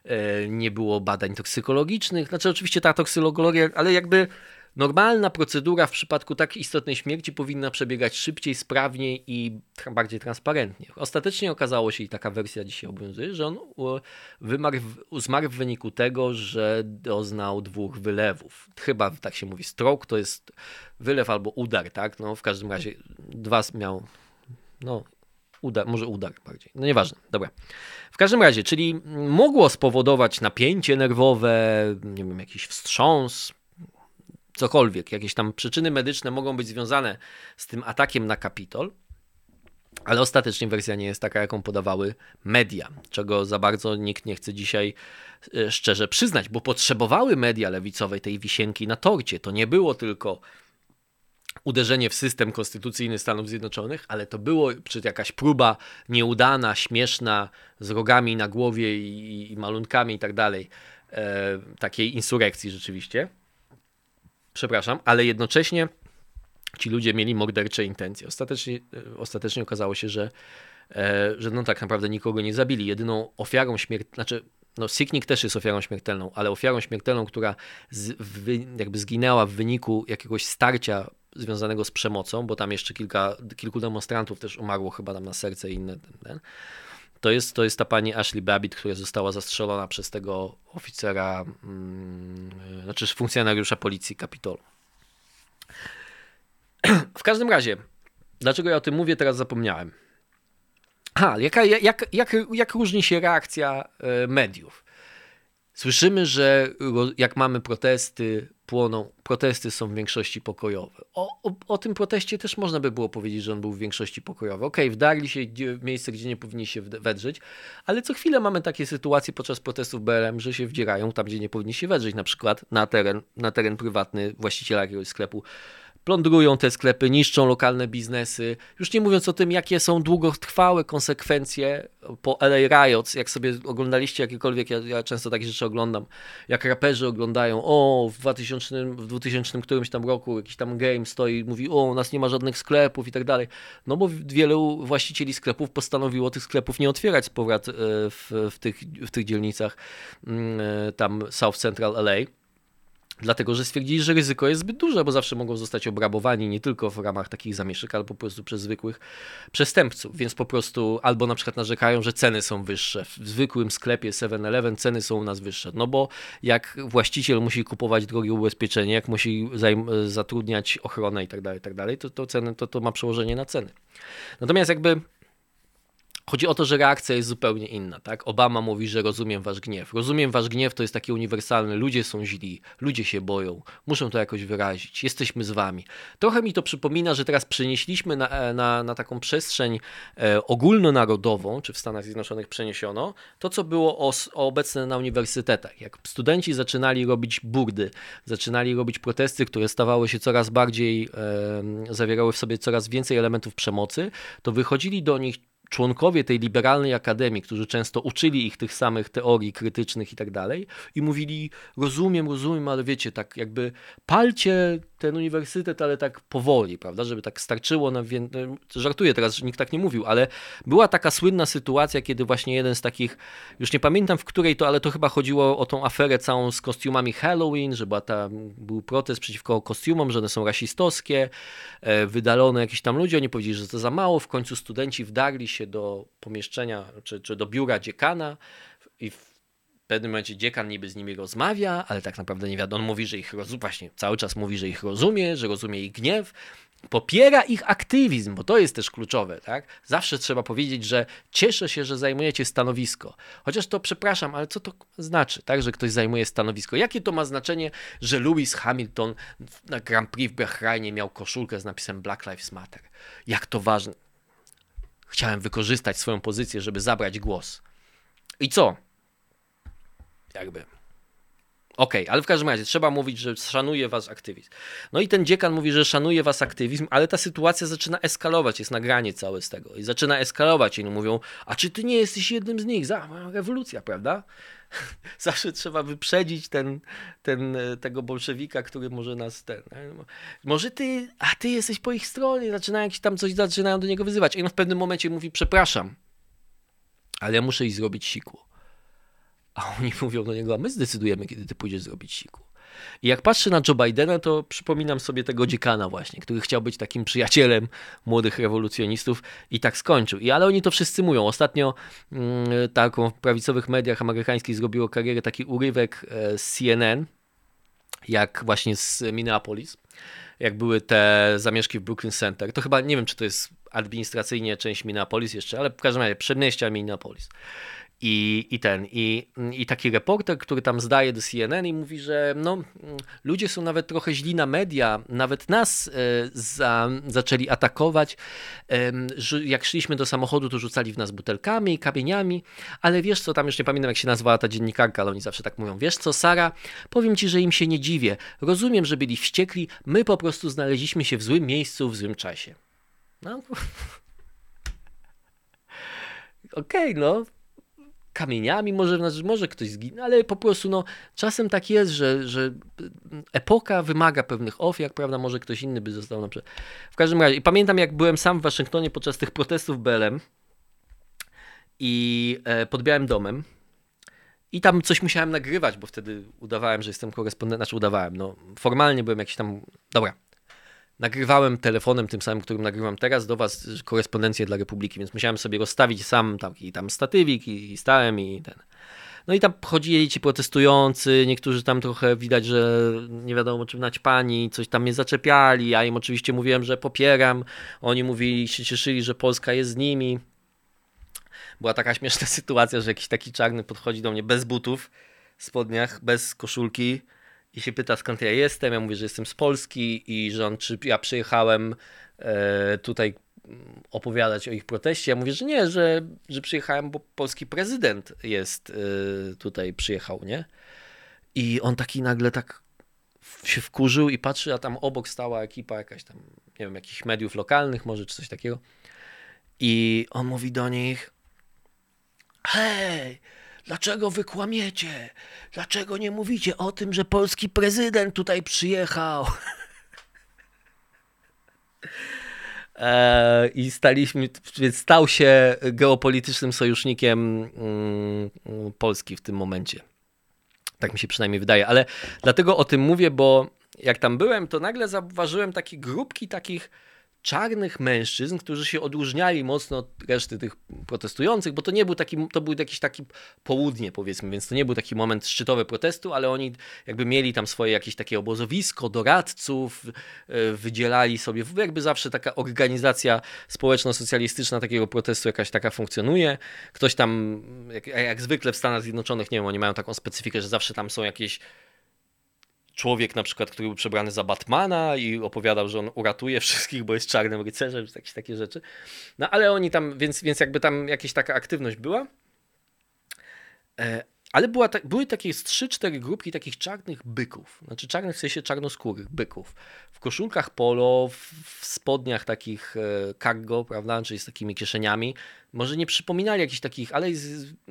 e, nie było badań toksykologicznych, znaczy oczywiście ta toksykologia, ale jakby Normalna procedura w przypadku tak istotnej śmierci powinna przebiegać szybciej, sprawniej i bardziej transparentnie. Ostatecznie okazało się, i taka wersja dzisiaj obowiązuje, że on wymarł, zmarł w wyniku tego, że doznał dwóch wylewów. Chyba tak się mówi, stroke to jest wylew albo udar, tak? No w każdym razie dwa miał, no udar, może udar bardziej, no nieważne, dobra. W każdym razie, czyli mogło spowodować napięcie nerwowe, nie wiem, jakiś wstrząs, cokolwiek, jakieś tam przyczyny medyczne mogą być związane z tym atakiem na Kapitol, ale ostatecznie wersja nie jest taka, jaką podawały media, czego za bardzo nikt nie chce dzisiaj e, szczerze przyznać, bo potrzebowały media lewicowe tej wisienki na torcie. To nie było tylko uderzenie w system konstytucyjny Stanów Zjednoczonych, ale to było czy jakaś próba nieudana, śmieszna, z rogami na głowie i, i malunkami i tak dalej, e, takiej insurekcji rzeczywiście przepraszam, ale jednocześnie ci ludzie mieli mordercze intencje. Ostatecznie, e, ostatecznie okazało się, że, e, że no tak naprawdę nikogo nie zabili. Jedyną ofiarą śmiertelną, znaczy no Siknik też jest ofiarą śmiertelną, ale ofiarą śmiertelną, która z, jakby zginęła w wyniku jakiegoś starcia związanego z przemocą, bo tam jeszcze kilka, kilku demonstrantów też umarło chyba tam na serce i inne. Ten, ten. To jest, to jest ta pani Ashley Babbitt, która została zastrzelona przez tego oficera, hmm, znaczy funkcjonariusza policji Kapitolu. W każdym razie, dlaczego ja o tym mówię, teraz zapomniałem. Ha, jaka, jak, jak, jak różni się reakcja e, mediów? Słyszymy, że jak mamy protesty, płoną, protesty są w większości pokojowe. O, o, o, tym proteście też można by było powiedzieć, że on był w większości pokojowy. Okej, okay, wdarli się w miejsce, gdzie nie powinni się wedrzeć, ale co chwilę mamy takie sytuacje podczas protestów BLM, że się wdzierają tam, gdzie nie powinni się wedrzeć, na przykład na teren, na teren prywatny właściciela jakiegoś sklepu plądrują te sklepy, niszczą lokalne biznesy. Już nie mówiąc o tym, jakie są długotrwałe konsekwencje po LA Riots. Jak sobie oglądaliście jakiekolwiek, ja, ja, często takie rzeczy oglądam, jak raperzy oglądają, o w 2000, w 2000 którymś tam roku jakiś tam game stoi, mówi, o u nas nie ma żadnych sklepów i tak dalej. No bo wielu właścicieli sklepów postanowiło tych sklepów nie otwierać z powrat e, w, w, tych, w tych dzielnicach mm, e, tam South Central LA Dlatego, że stwierdzili, że ryzyko jest zbyt duże, bo zawsze mogą zostać obrabowani nie tylko w ramach takich zamieszek, ale po prostu przez zwykłych przestępców. Więc po prostu albo na przykład narzekają, że ceny są wyższe. W zwykłym sklepie 7-Eleven ceny są u nas wyższe. No bo jak właściciel musi kupować drogie ubezpieczenie, jak musi zatrudniać ochronę i tak dalej, tak to, to ceny to, to ma przełożenie na ceny. Natomiast jakby Chodzi o to, że reakcja jest zupełnie inna. Tak? Obama mówi, że rozumiem wasz gniew. Rozumiem wasz gniew to jest takie uniwersalne. Ludzie są źli, ludzie się boją, muszą to jakoś wyrazić. Jesteśmy z wami. Trochę mi to przypomina, że teraz przenieśliśmy na, e, na, na taką przestrzeń e, ogólnonarodową, czy w Stanach Zjednoczonych przeniesiono, to co było obecne na uniwersytetach. Jak studenci zaczynali robić burdy, zaczynali robić protesty, które stawały się coraz bardziej, e, zawierały w sobie coraz więcej elementów przemocy, to wychodzili do nich członkowie tej liberalnej akademii, którzy często uczyli ich tych samych teorii krytycznych i tak dalej, i mówili: Rozumiem, rozumiem, ale wiecie, tak jakby palcie ten uniwersytet, ale tak powoli, prawda, żeby tak starczyło na. Żartuję teraz, że nikt tak nie mówił, ale była taka słynna sytuacja, kiedy właśnie jeden z takich, już nie pamiętam w której to, ale to chyba chodziło o tą aferę całą z kostiumami Halloween, że była ta, był protest przeciwko kostiumom, że one są rasistowskie, e, wydalone jakieś tam ludzie, oni powiedzieli, że to za mało, w końcu studenci wdarli się do pomieszczenia, czy, czy do biura dziekana i w pewnym momencie dziekan niby z nimi rozmawia, ale tak naprawdę nie wiadomo, on mówi, że ich rozumie, właśnie cały czas mówi, że ich rozumie, że rozumie ich gniew, popiera ich aktywizm, bo to jest też kluczowe, tak? Zawsze trzeba powiedzieć, że cieszę się, że zajmujecie stanowisko. Chociaż to przepraszam, ale co to znaczy, tak, że ktoś zajmuje stanowisko? Jakie to ma znaczenie, że Lewis Hamilton na Grand Prix w Bahrajnie miał koszulkę z napisem Black Lives Matter? Jak to ważne. Chciałem wykorzystać swoją pozycję, żeby zabrać głos. I co? jakby. Okej, okay, ale w każdym razie trzeba mówić, że szanuje was aktywizm. No i ten dziekan mówi, że szanuje was aktywizm, ale ta sytuacja zaczyna eskalować, jest nagranie całe z tego i zaczyna eskalować i mówią, a czy ty nie jesteś jednym z nich? Za, rewolucja, prawda? Zawsze trzeba wyprzedzić ten, ten, tego bolszewika, który może nas ten. Może ty, a ty jesteś po ich stronie, zaczynają tam coś, zaczynają do niego wyzywać. I on w pewnym momencie mówi, przepraszam, ale ja muszę iść zrobić siku. A oni mówią do niego, a my zdecydujemy, kiedy ty pójdziesz zrobić siku. I jak patrzę na Joe Bidena, to przypominam sobie tego dziekana właśnie, który chciał być takim przyjacielem młodych rewolucjonistów i tak skończył. I ale oni to wszyscy mówią. Ostatnio mm, taką w prawicowych mediach amerykańskich zrobiło karierę taki urywek e, z CNN, jak właśnie z Minneapolis, jak były te zamieszki w Brooklyn Center. To chyba, nie wiem, czy to jest administracyjnie część Minneapolis jeszcze, ale w każdym razie przedmieścia Minneapolis. I, i ten, i, i taki reporter, który tam zdaje do CNN i mówi, że no, ludzie są nawet trochę źli na media, nawet nas e, za, zaczęli atakować. Że jak szliśmy do samochodu, to rzucali w nas butelkami, kamieniami, ale wiesz co, tam już nie pamiętam jak się nazywała ta dziennikarka, ale oni zawsze tak mówią. Wiesz co, Sara, powiem ci, że im się nie dziwię. Rozumiem, że byli wściekli, my po prostu znaleźliśmy się w złym miejscu, w złym czasie. No. Okej, okay, no kamieniami, może, może ktoś zginie, ale po prostu no, czasem tak jest, że, że epoka wymaga pewnych ofiar, prawda, może ktoś inny by został na przykład. W każdym razie, i pamiętam jak byłem sam w Waszyngtonie podczas tych protestów BLM i e, pod Białym Domem i tam coś musiałem nagrywać, bo wtedy udawałem, że jestem korespondentem, znaczy udawałem, no formalnie byłem jakiś tam, dobra, nagrywałem telefonem, tym samym, którym nagrywam teraz, do was korespondencję dla Republiki, więc musiałem sobie rozstawić sam taki tam statywik i, i stałem i ten. No i tam chodzili ci protestujący, niektórzy tam trochę widać, że nie wiadomo czym pani, coś tam mnie zaczepiali, ja im oczywiście mówiłem, że popieram, oni mówili, się cieszyli, że Polska jest z nimi. Była taka śmieszna sytuacja, że jakiś taki czarny podchodzi do mnie bez butów, spodniach, bez koszulki, i się pyta skąd ja jestem. Ja mówię, że jestem z Polski i że on, czy ja przyjechałem e, tutaj opowiadać o ich proteście. Ja mówię, że nie, że, że przyjechałem, bo polski prezydent jest e, tutaj, przyjechał, nie? I on taki nagle tak się wkurzył i patrzy, a tam obok stała ekipa jakaś tam, nie wiem, jakichś mediów lokalnych może, czy coś takiego. I on mówi do nich, hej, Dlaczego wy kłamiecie? Dlaczego nie mówicie o tym, że polski prezydent tutaj przyjechał? E, I staliśmy, więc stał się geopolitycznym sojusznikiem mm, Polski w tym momencie. Tak mi się przynajmniej wydaje. Ale dlatego o tym mówię, bo jak tam byłem, to nagle zauważyłem takie grupki takich czarnych mężczyzn, którzy się odróżniali mocno od reszty tych protestujących, bo to nie był taki, to był jakiś taki południe powiedzmy, więc to nie był taki moment szczytowy protestu, ale oni jakby mieli tam swoje jakieś takie obozowisko, doradców, e, wydzielali sobie, jakby zawsze taka organizacja społeczno-socjalistyczna takiego protestu jakaś taka funkcjonuje. Ktoś tam, jak, jak zwykle w Stanach Zjednoczonych, nie wiem, oni mają taką specyfikę, że zawsze tam są jakieś człowiek na przykład, który był przebrany za Batmana i opowiadał, że on uratuje wszystkich, bo jest czarnym rycerzem, czy jakieś takie rzeczy. No ale oni tam, więc, więc jakby tam jakaś taka aktywność była. E, ale była ta, były takie z 3-4 grupki takich czarnych byków, znaczy czarnych w sensie czarnoskórych byków, w koszulkach polo, w spodniach takich e, cargo, prawda, czyli z takimi kieszeniami, może nie przypominali jakichś takich, ale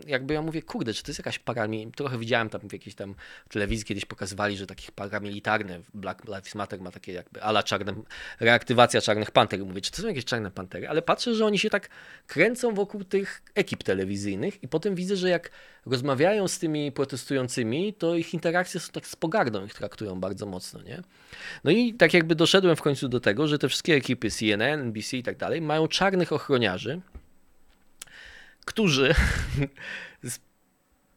jakby ja mówię, kurde, czy to jest jakaś paramilitarna, trochę widziałem tam w jakiejś tam telewizji kiedyś pokazywali, że takich paramilitarne, Black Lives Matter ma takie jakby ala czarne, reaktywacja czarnych panter, mówię, czy to są jakieś czarne pantery, ale patrzę, że oni się tak kręcą wokół tych ekip telewizyjnych i potem widzę, że jak rozmawiają z tymi protestującymi, to ich interakcje są tak z pogardą, ich traktują bardzo mocno, nie? No i tak jakby doszedłem w końcu do tego, że te wszystkie ekipy CNN, NBC i tak dalej mają czarnych ochroniarzy, którzy z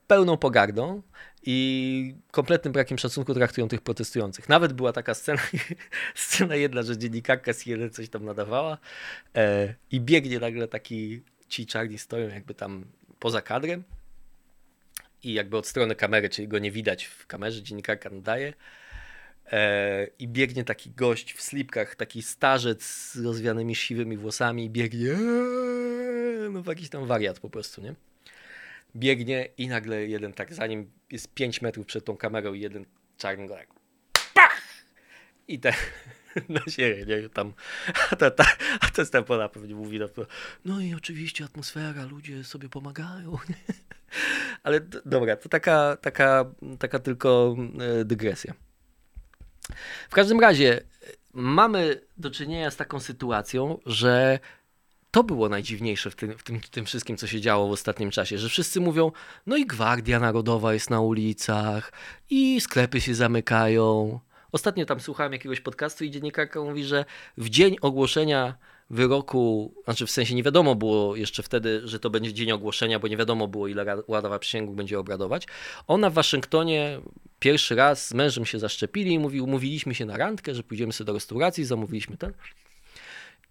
pełną pogardą i kompletnym brakiem szacunku traktują tych protestujących. Nawet była taka scena, scena jedna, że dziennikarka z coś tam nadawała e, i biegnie nagle taki, ci czarni stoją jakby tam poza kadrem i jakby od strony kamery, czyli go nie widać w kamerze, dziennikarka nadaje i biegnie taki gość w slipkach, taki starzec z rozwianymi siwymi włosami biegnie no jakiś tam wariat po prostu, nie? Biegnie i nagle jeden tak, zanim jest 5 metrów przed tą kamerą, jeden czarny go tak pach! I te na siebie, nie? Tam, a, ta, ta, a ta Stepona pewnie mówi na to, no i oczywiście atmosfera, ludzie sobie pomagają. Ale dobra, to taka, taka, taka tylko e, dygresja. W każdym razie mamy do czynienia z taką sytuacją, że to było najdziwniejsze w tym, w, tym, w tym wszystkim, co się działo w ostatnim czasie, że wszyscy mówią, no i Gwardia Narodowa jest na ulicach, i sklepy się zamykają. Ostatnio tam słuchałem jakiegoś podcastu i dziennikarka mówi, że w dzień ogłoszenia wyroku, znaczy w sensie nie wiadomo było jeszcze wtedy, że to będzie dzień ogłoszenia, bo nie wiadomo było, ile Ładowa Przysięgłych będzie obradować. Ona w Waszyngtonie pierwszy raz z mężem się zaszczepili i mówi, umówiliśmy się na randkę, że pójdziemy sobie do restauracji, zamówiliśmy ten.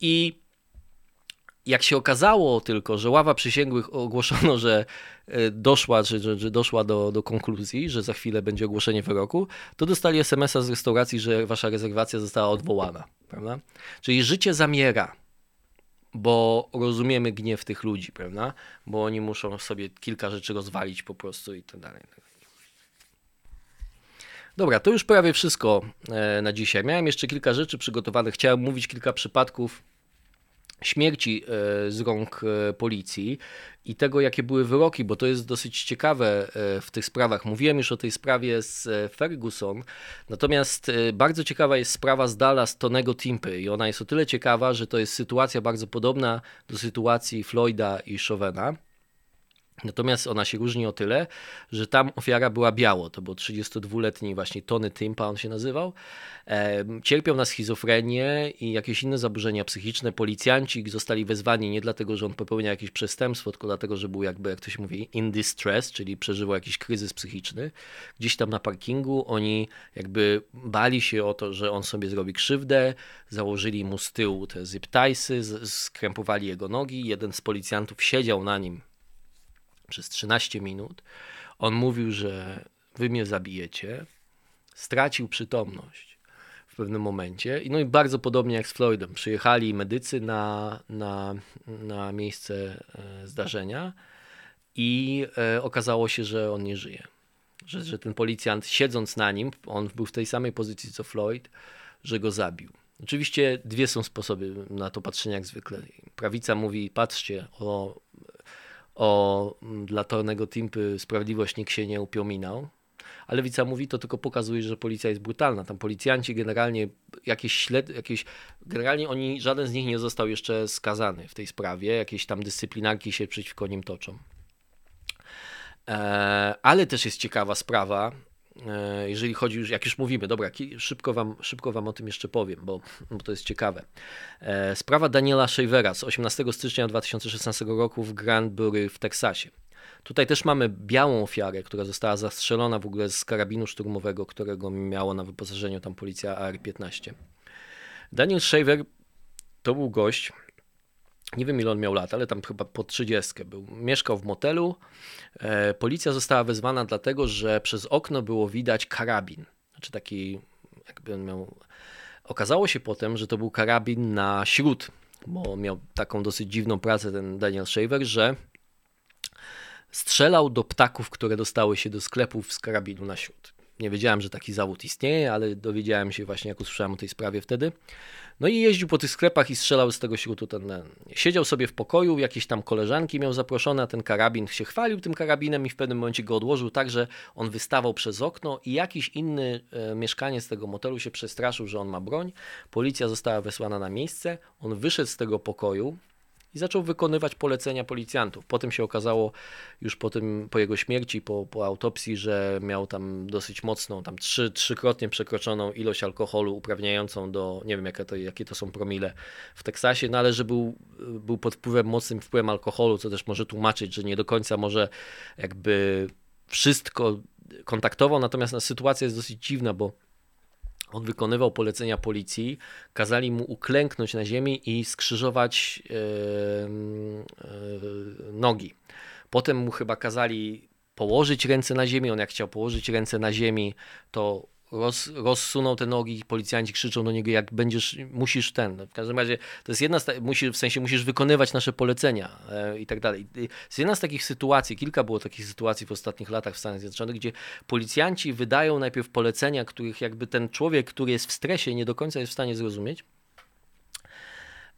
I jak się okazało tylko, że ława przysięgłych ogłoszono, że e, doszła, że, że, doszła do, do konkluzji, że za chwilę będzie ogłoszenie wyroku, to dostali SMS-a z restauracji, że wasza rezerwacja została odwołana. Prawda? Czyli życie zamiera, bo rozumiemy gniew tych ludzi, prawda? Bo oni muszą sobie kilka rzeczy rozwalić po prostu i tak dalej. Dobra, to już prawie wszystko e, na dzisiaj. Miałem jeszcze kilka rzeczy przygotowanych. Chciałem mówić kilka przypadków śmierci e, z rąk e, policji i tego, jakie były wyroki, bo to jest dosyć ciekawe e, w tych sprawach. Mówiłem już o tej sprawie z Ferguson, natomiast bardzo ciekawa jest sprawa z Dallas Tonego Timpy i ona jest o tyle ciekawa, że to jest sytuacja bardzo podobna do sytuacji Floyda i Chauvena. Natomiast ona się różni o tyle, że tam ofiara była biało. To był 32-letni właśnie Tony Timpa, on się nazywał. Cierpiał na schizofrenię i jakieś inne zaburzenia psychiczne. Policjanci zostali wezwani nie dlatego, że on popełniał jakieś przestępstwo, tylko dlatego, że był jakby, jak to się mówi, in distress, czyli przeżywał jakiś kryzys psychiczny. Gdzieś tam na parkingu oni jakby bali się o to, że on sobie zrobi krzywdę, założyli mu z tyłu te zip tiesy, skrępowali jego nogi. Jeden z policjantów siedział na nim przez 13 minut. On mówił, że wy mnie zabijecie. Stracił przytomność w pewnym momencie. No i bardzo podobnie jak z Floydem. Przyjechali medycy na, na, na miejsce e, zdarzenia i e, okazało się, że on nie żyje. Że, że ten policjant siedząc na nim, on był w tej samej pozycji co Floyd, że go zabił. Oczywiście dwie są sposoby na to patrzenia jak zwykle. Prawica mówi, patrzcie, o o mm, dla Tornego Timpy sprawiedliwość nikt się nie upiominał. Ale Lewica mówi, to tylko pokazuje, że policja jest brutalna. Tam policjanci generalnie jakieś śled, jakieś, generalnie oni, żaden z nich nie został jeszcze skazany w tej sprawie. Jakieś tam dyscyplinarki się przeciwko nim toczą. E, ale też jest ciekawa sprawa, jeżeli chodzi już, jak już mówimy, dobra, szybko wam, szybko wam o tym jeszcze powiem, bo, bo to jest ciekawe. E, sprawa Daniela Shavera z 18 stycznia 2016 roku w Granbury w Teksasie. Tutaj też mamy białą ofiarę, która została zastrzelona w ogóle z karabinu szturmowego, którego miało na wyposażeniu tam policja AR-15. Daniel Shaver to był gość, nie wiem ile on miał lat, ale tam chyba po 30 był. Mieszkał w motelu. E, policja została wezwana dlatego, że przez okno było widać karabin. Znaczy taki, jakby on miał. Okazało się potem, że to był karabin na śród, bo miał taką dosyć dziwną pracę ten Daniel Shaver, że strzelał do ptaków, które dostały się do sklepów z karabinu na śród. Nie wiedziałem, że taki zawód istnieje, ale dowiedziałem się właśnie, jak usłyszałem o tej sprawie wtedy. No i jeździł po tych sklepach i strzelał z tego śrutu. Ten. Siedział sobie w pokoju, jakieś tam koleżanki miał zaproszone, a ten karabin się chwalił tym karabinem i w pewnym momencie go odłożył tak, że on wystawał przez okno i jakiś inny e, mieszkaniec tego motelu się przestraszył, że on ma broń. Policja została wysłana na miejsce. On wyszedł z tego pokoju, i zaczął wykonywać polecenia policjantów. Potem się okazało, już po, tym, po jego śmierci, po, po autopsji, że miał tam dosyć mocną, tam trzy, trzykrotnie przekroczoną ilość alkoholu uprawniającą do, nie wiem jakie to, jakie to są promile w Teksasie, no ale że był, był pod wpływem, mocnym wpływem alkoholu, co też może tłumaczyć, że nie do końca może jakby wszystko kontaktował, natomiast no, sytuacja jest dosyć dziwna, bo on wykonywał polecenia policji, kazali mu uklęknąć na ziemi i skrzyżować yy, yy, nogi. Potem mu chyba kazali położyć ręce na ziemi. On jak chciał położyć ręce na ziemi, to roz, rozsunął te nogi, policjanci krzyczą do niego, jak będziesz, musisz ten. W każdym razie to jest jedna z, musi, w sensie musisz wykonywać nasze polecenia e, i tak dalej. Jest jedna z takich sytuacji, kilka było takich sytuacji w ostatnich latach w Stanach Zjednoczonych, gdzie policjanci wydają najpierw polecenia, których jakby ten człowiek, który jest w stresie, nie do końca jest w stanie zrozumieć.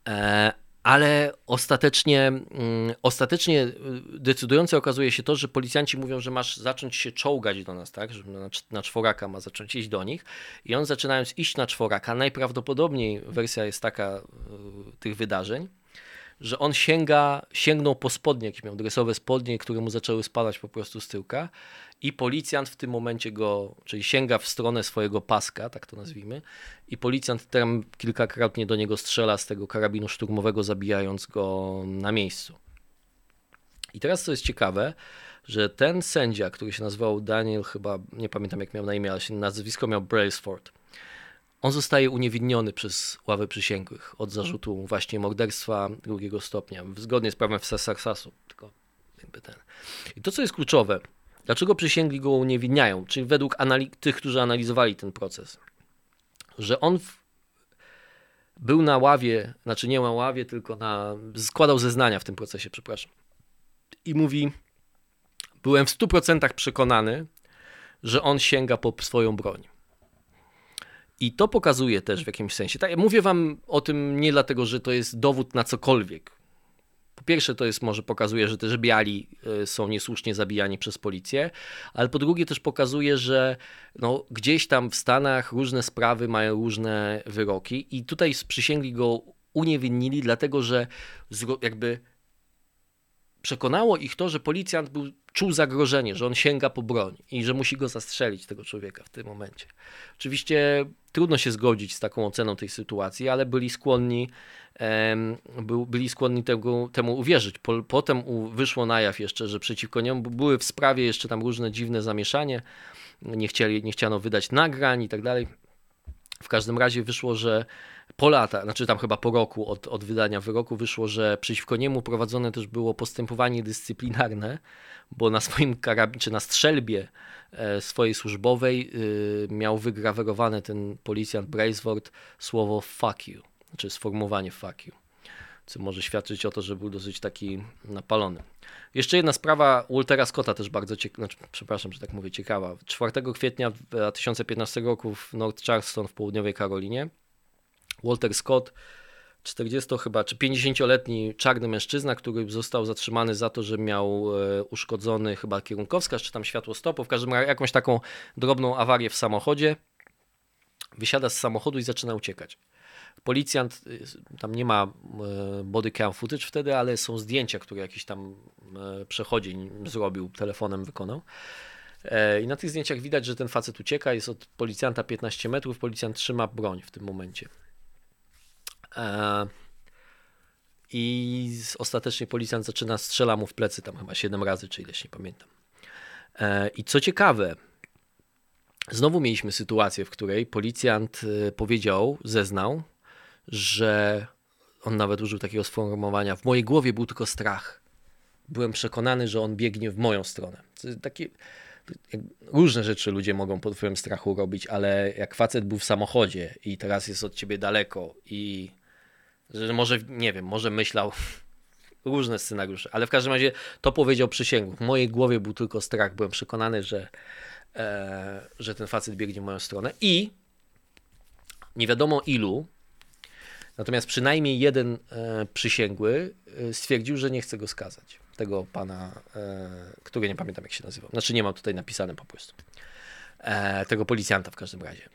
E, ale ostatecznie, mm, ostatecznie y, decydujące okazuje się to, że policjanci mówią, że masz zacząć się czołgać do nas, tak? Że na, na czworaka ma zacząć iść do nich. I on zaczynając iść na czworaka, najprawdopodobniej wersja jest taka y, tych wydarzeń, że on sięga, sięgnął po spodnie, jakieś miał dresowe spodnie, które mu zaczęły spadać po prostu z tyłka i policjant w tym momencie go, czyli sięga w stronę swojego paska, tak to nazwijmy, i policjant tam kilkakrotnie do niego strzela z tego karabinu szturmowego, zabijając go na miejscu. I teraz co jest ciekawe, że ten sędzia, który się nazywał Daniel, chyba nie pamiętam jak miał na imię, ale się nazwisko miał Brailsford, on zostaje uniewinniony przez ławę przysięgłych od zarzutu właśnie morderstwa drugiego stopnia, zgodnie z prawem w Sasaksasu. Tylko. I to, co jest kluczowe, dlaczego przysięgli go uniewinniają, czyli według tych, którzy analizowali ten proces, że on był na ławie, znaczy nie na ławie, tylko na, składał zeznania w tym procesie, przepraszam. I mówi, byłem w 100% przekonany, że on sięga po swoją broń. I to pokazuje też w jakimś sensie. Tak, ja mówię wam o tym nie dlatego, że to jest dowód na cokolwiek. Po pierwsze, to jest może pokazuje, że też biali e, są niesłusznie zabijani przez policję, ale po drugie też pokazuje, że no, gdzieś tam w Stanach różne sprawy mają różne wyroki i tutaj przysięgli go uniewinnili, dlatego że jakby przekonało ich to, że policjant był, czuł zagrożenie, że on sięga po broń i że musi go zastrzelić, tego człowieka w tym momencie. Oczywiście trudno się zgodzić z taką oceną tej sytuacji, ale byli skłonni, byli skłonni tego, temu uwierzyć. Potem wyszło na jaw jeszcze, że przeciwko niemu były w sprawie jeszcze tam różne dziwne zamieszanie, nie, chcieli, nie chciano wydać nagrań i tak dalej. W każdym razie wyszło, że po lata, znaczy tam chyba po roku od, od wydania wyroku wyszło, że przeciwko niemu prowadzone też było postępowanie dyscyplinarne, bo na swoim karabinie, czy na strzelbie e, swojej służbowej e, miał wygrawerowane ten policjant Braceword słowo fuck you, znaczy sformułowanie fuck you, co może świadczyć o to, że był dosyć taki napalony. Jeszcze jedna sprawa Waltera Scotta też bardzo ciekawa, znaczy, przepraszam, że tak mówię, ciekawa. 4 kwietnia 2015 roku w North Charleston w południowej Karolinie Walter Scott, 40 chyba, czy 50-letni czarny mężczyzna, który został zatrzymany za to, że miał e, uszkodzony chyba kierunkowskaz, czy tam światło stopu, w każdym razie jakąś taką drobną awarię w samochodzie. Wysiada z samochodu i zaczyna uciekać. Policjant, e, tam nie ma e, body cam footage wtedy, ale są zdjęcia, które jakiś tam przechodzień zrobił, telefonem wykonał. I na tych zdjęciach widać, że ten facet ucieka, jest od policjanta 15 metrów, policjant trzyma broń w tym momencie. E, I ostatecznie policjant zaczyna strzela mu w plecy tam chyba 7 razy, czy ileś nie pamiętam. E, I co ciekawe, znowu mieliśmy sytuację, w której policjant e, powiedział, zeznał, że on nawet użył takiego sformułowania: W mojej głowie był tylko strach. Byłem przekonany, że on biegnie w moją stronę. Takie, różne rzeczy ludzie mogą pod wpływem strachu robić, ale jak facet był w samochodzie i teraz jest od ciebie daleko i że może, nie wiem, może myślał różne scenariusze, ale w każdym razie to powiedział przysięgu. W mojej głowie był tylko strach, byłem przekonany, że, e, że ten facet biegnie w moją stronę i nie wiadomo ilu, natomiast przynajmniej jeden e, przysięgły e, stwierdził, że nie chce go skazać. Tego pana, e, który nie pamiętam jak się nazywał. Znaczy nie mam tutaj napisane po prostu. E, tego policjanta w każdym razie.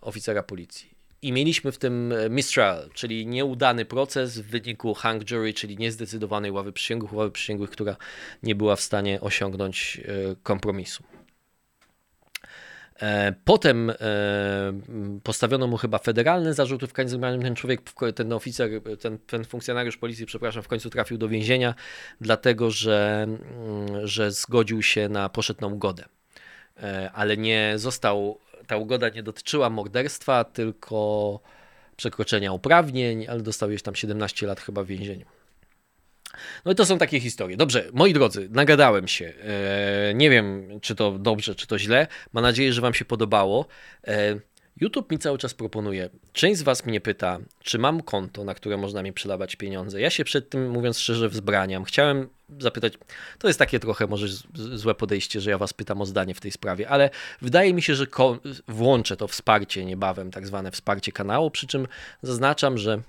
Oficera policji. I mieliśmy w tym e, mistrial, czyli nieudany proces w wyniku hung jury, czyli niezdecydowanej ławy przysięgłych, ławy przysięgłych, która nie była w stanie osiągnąć e, kompromisu. E, potem postawiono mu chyba federalne zarzuty, w końcu ten człowiek, ten oficer, ten, ten funkcjonariusz policji, przepraszam, w końcu trafił do więzienia, dlatego że, że zgodził się na, poszedł na ugodę. Ale nie został ta ugoda nie dotyczyła morderstwa, tylko przekroczenia uprawnień, ale dostał tam 17 lat chyba w więzieniu. No i to są takie historie. Dobrze, moi drodzy, nagadałem się. E, nie wiem, czy to dobrze, czy to źle. Mam nadzieję, że Wam się podobało. YouTube mi cały czas proponuje. Część z Was mnie pyta, czy mam konto, na które można mi przelewać pieniądze. Ja się przed tym, mówiąc szczerze, wzbraniam. Chciałem zapytać, to jest takie trochę może złe podejście, że ja Was pytam o zdanie w tej sprawie, ale wydaje mi się, że włączę to wsparcie niebawem, tak zwane wsparcie kanału, przy czym zaznaczam, że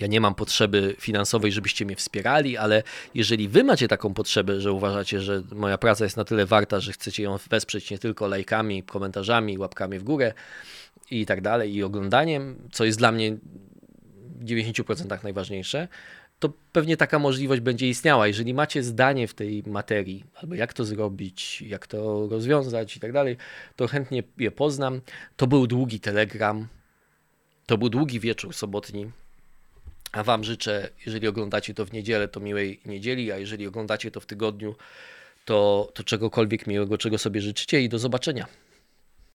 ja nie mam potrzeby finansowej, żebyście mnie wspierali, ale jeżeli wy macie taką potrzebę, że uważacie, że moja praca jest na tyle warta, że chcecie ją wesprzeć nie tylko lajkami, komentarzami, łapkami w górę i tak dalej, i oglądaniem, co jest dla mnie w 90% najważniejsze, to pewnie taka możliwość będzie istniała. Jeżeli macie zdanie w tej materii, albo jak to zrobić, jak to rozwiązać i tak dalej, to chętnie je poznam. To był długi telegram, to był długi wieczór sobotni. A Wam życzę, jeżeli oglądacie to w niedzielę, to miłej niedzieli, a jeżeli oglądacie to w tygodniu, to, to czegokolwiek miłego, czego sobie życzycie i do zobaczenia.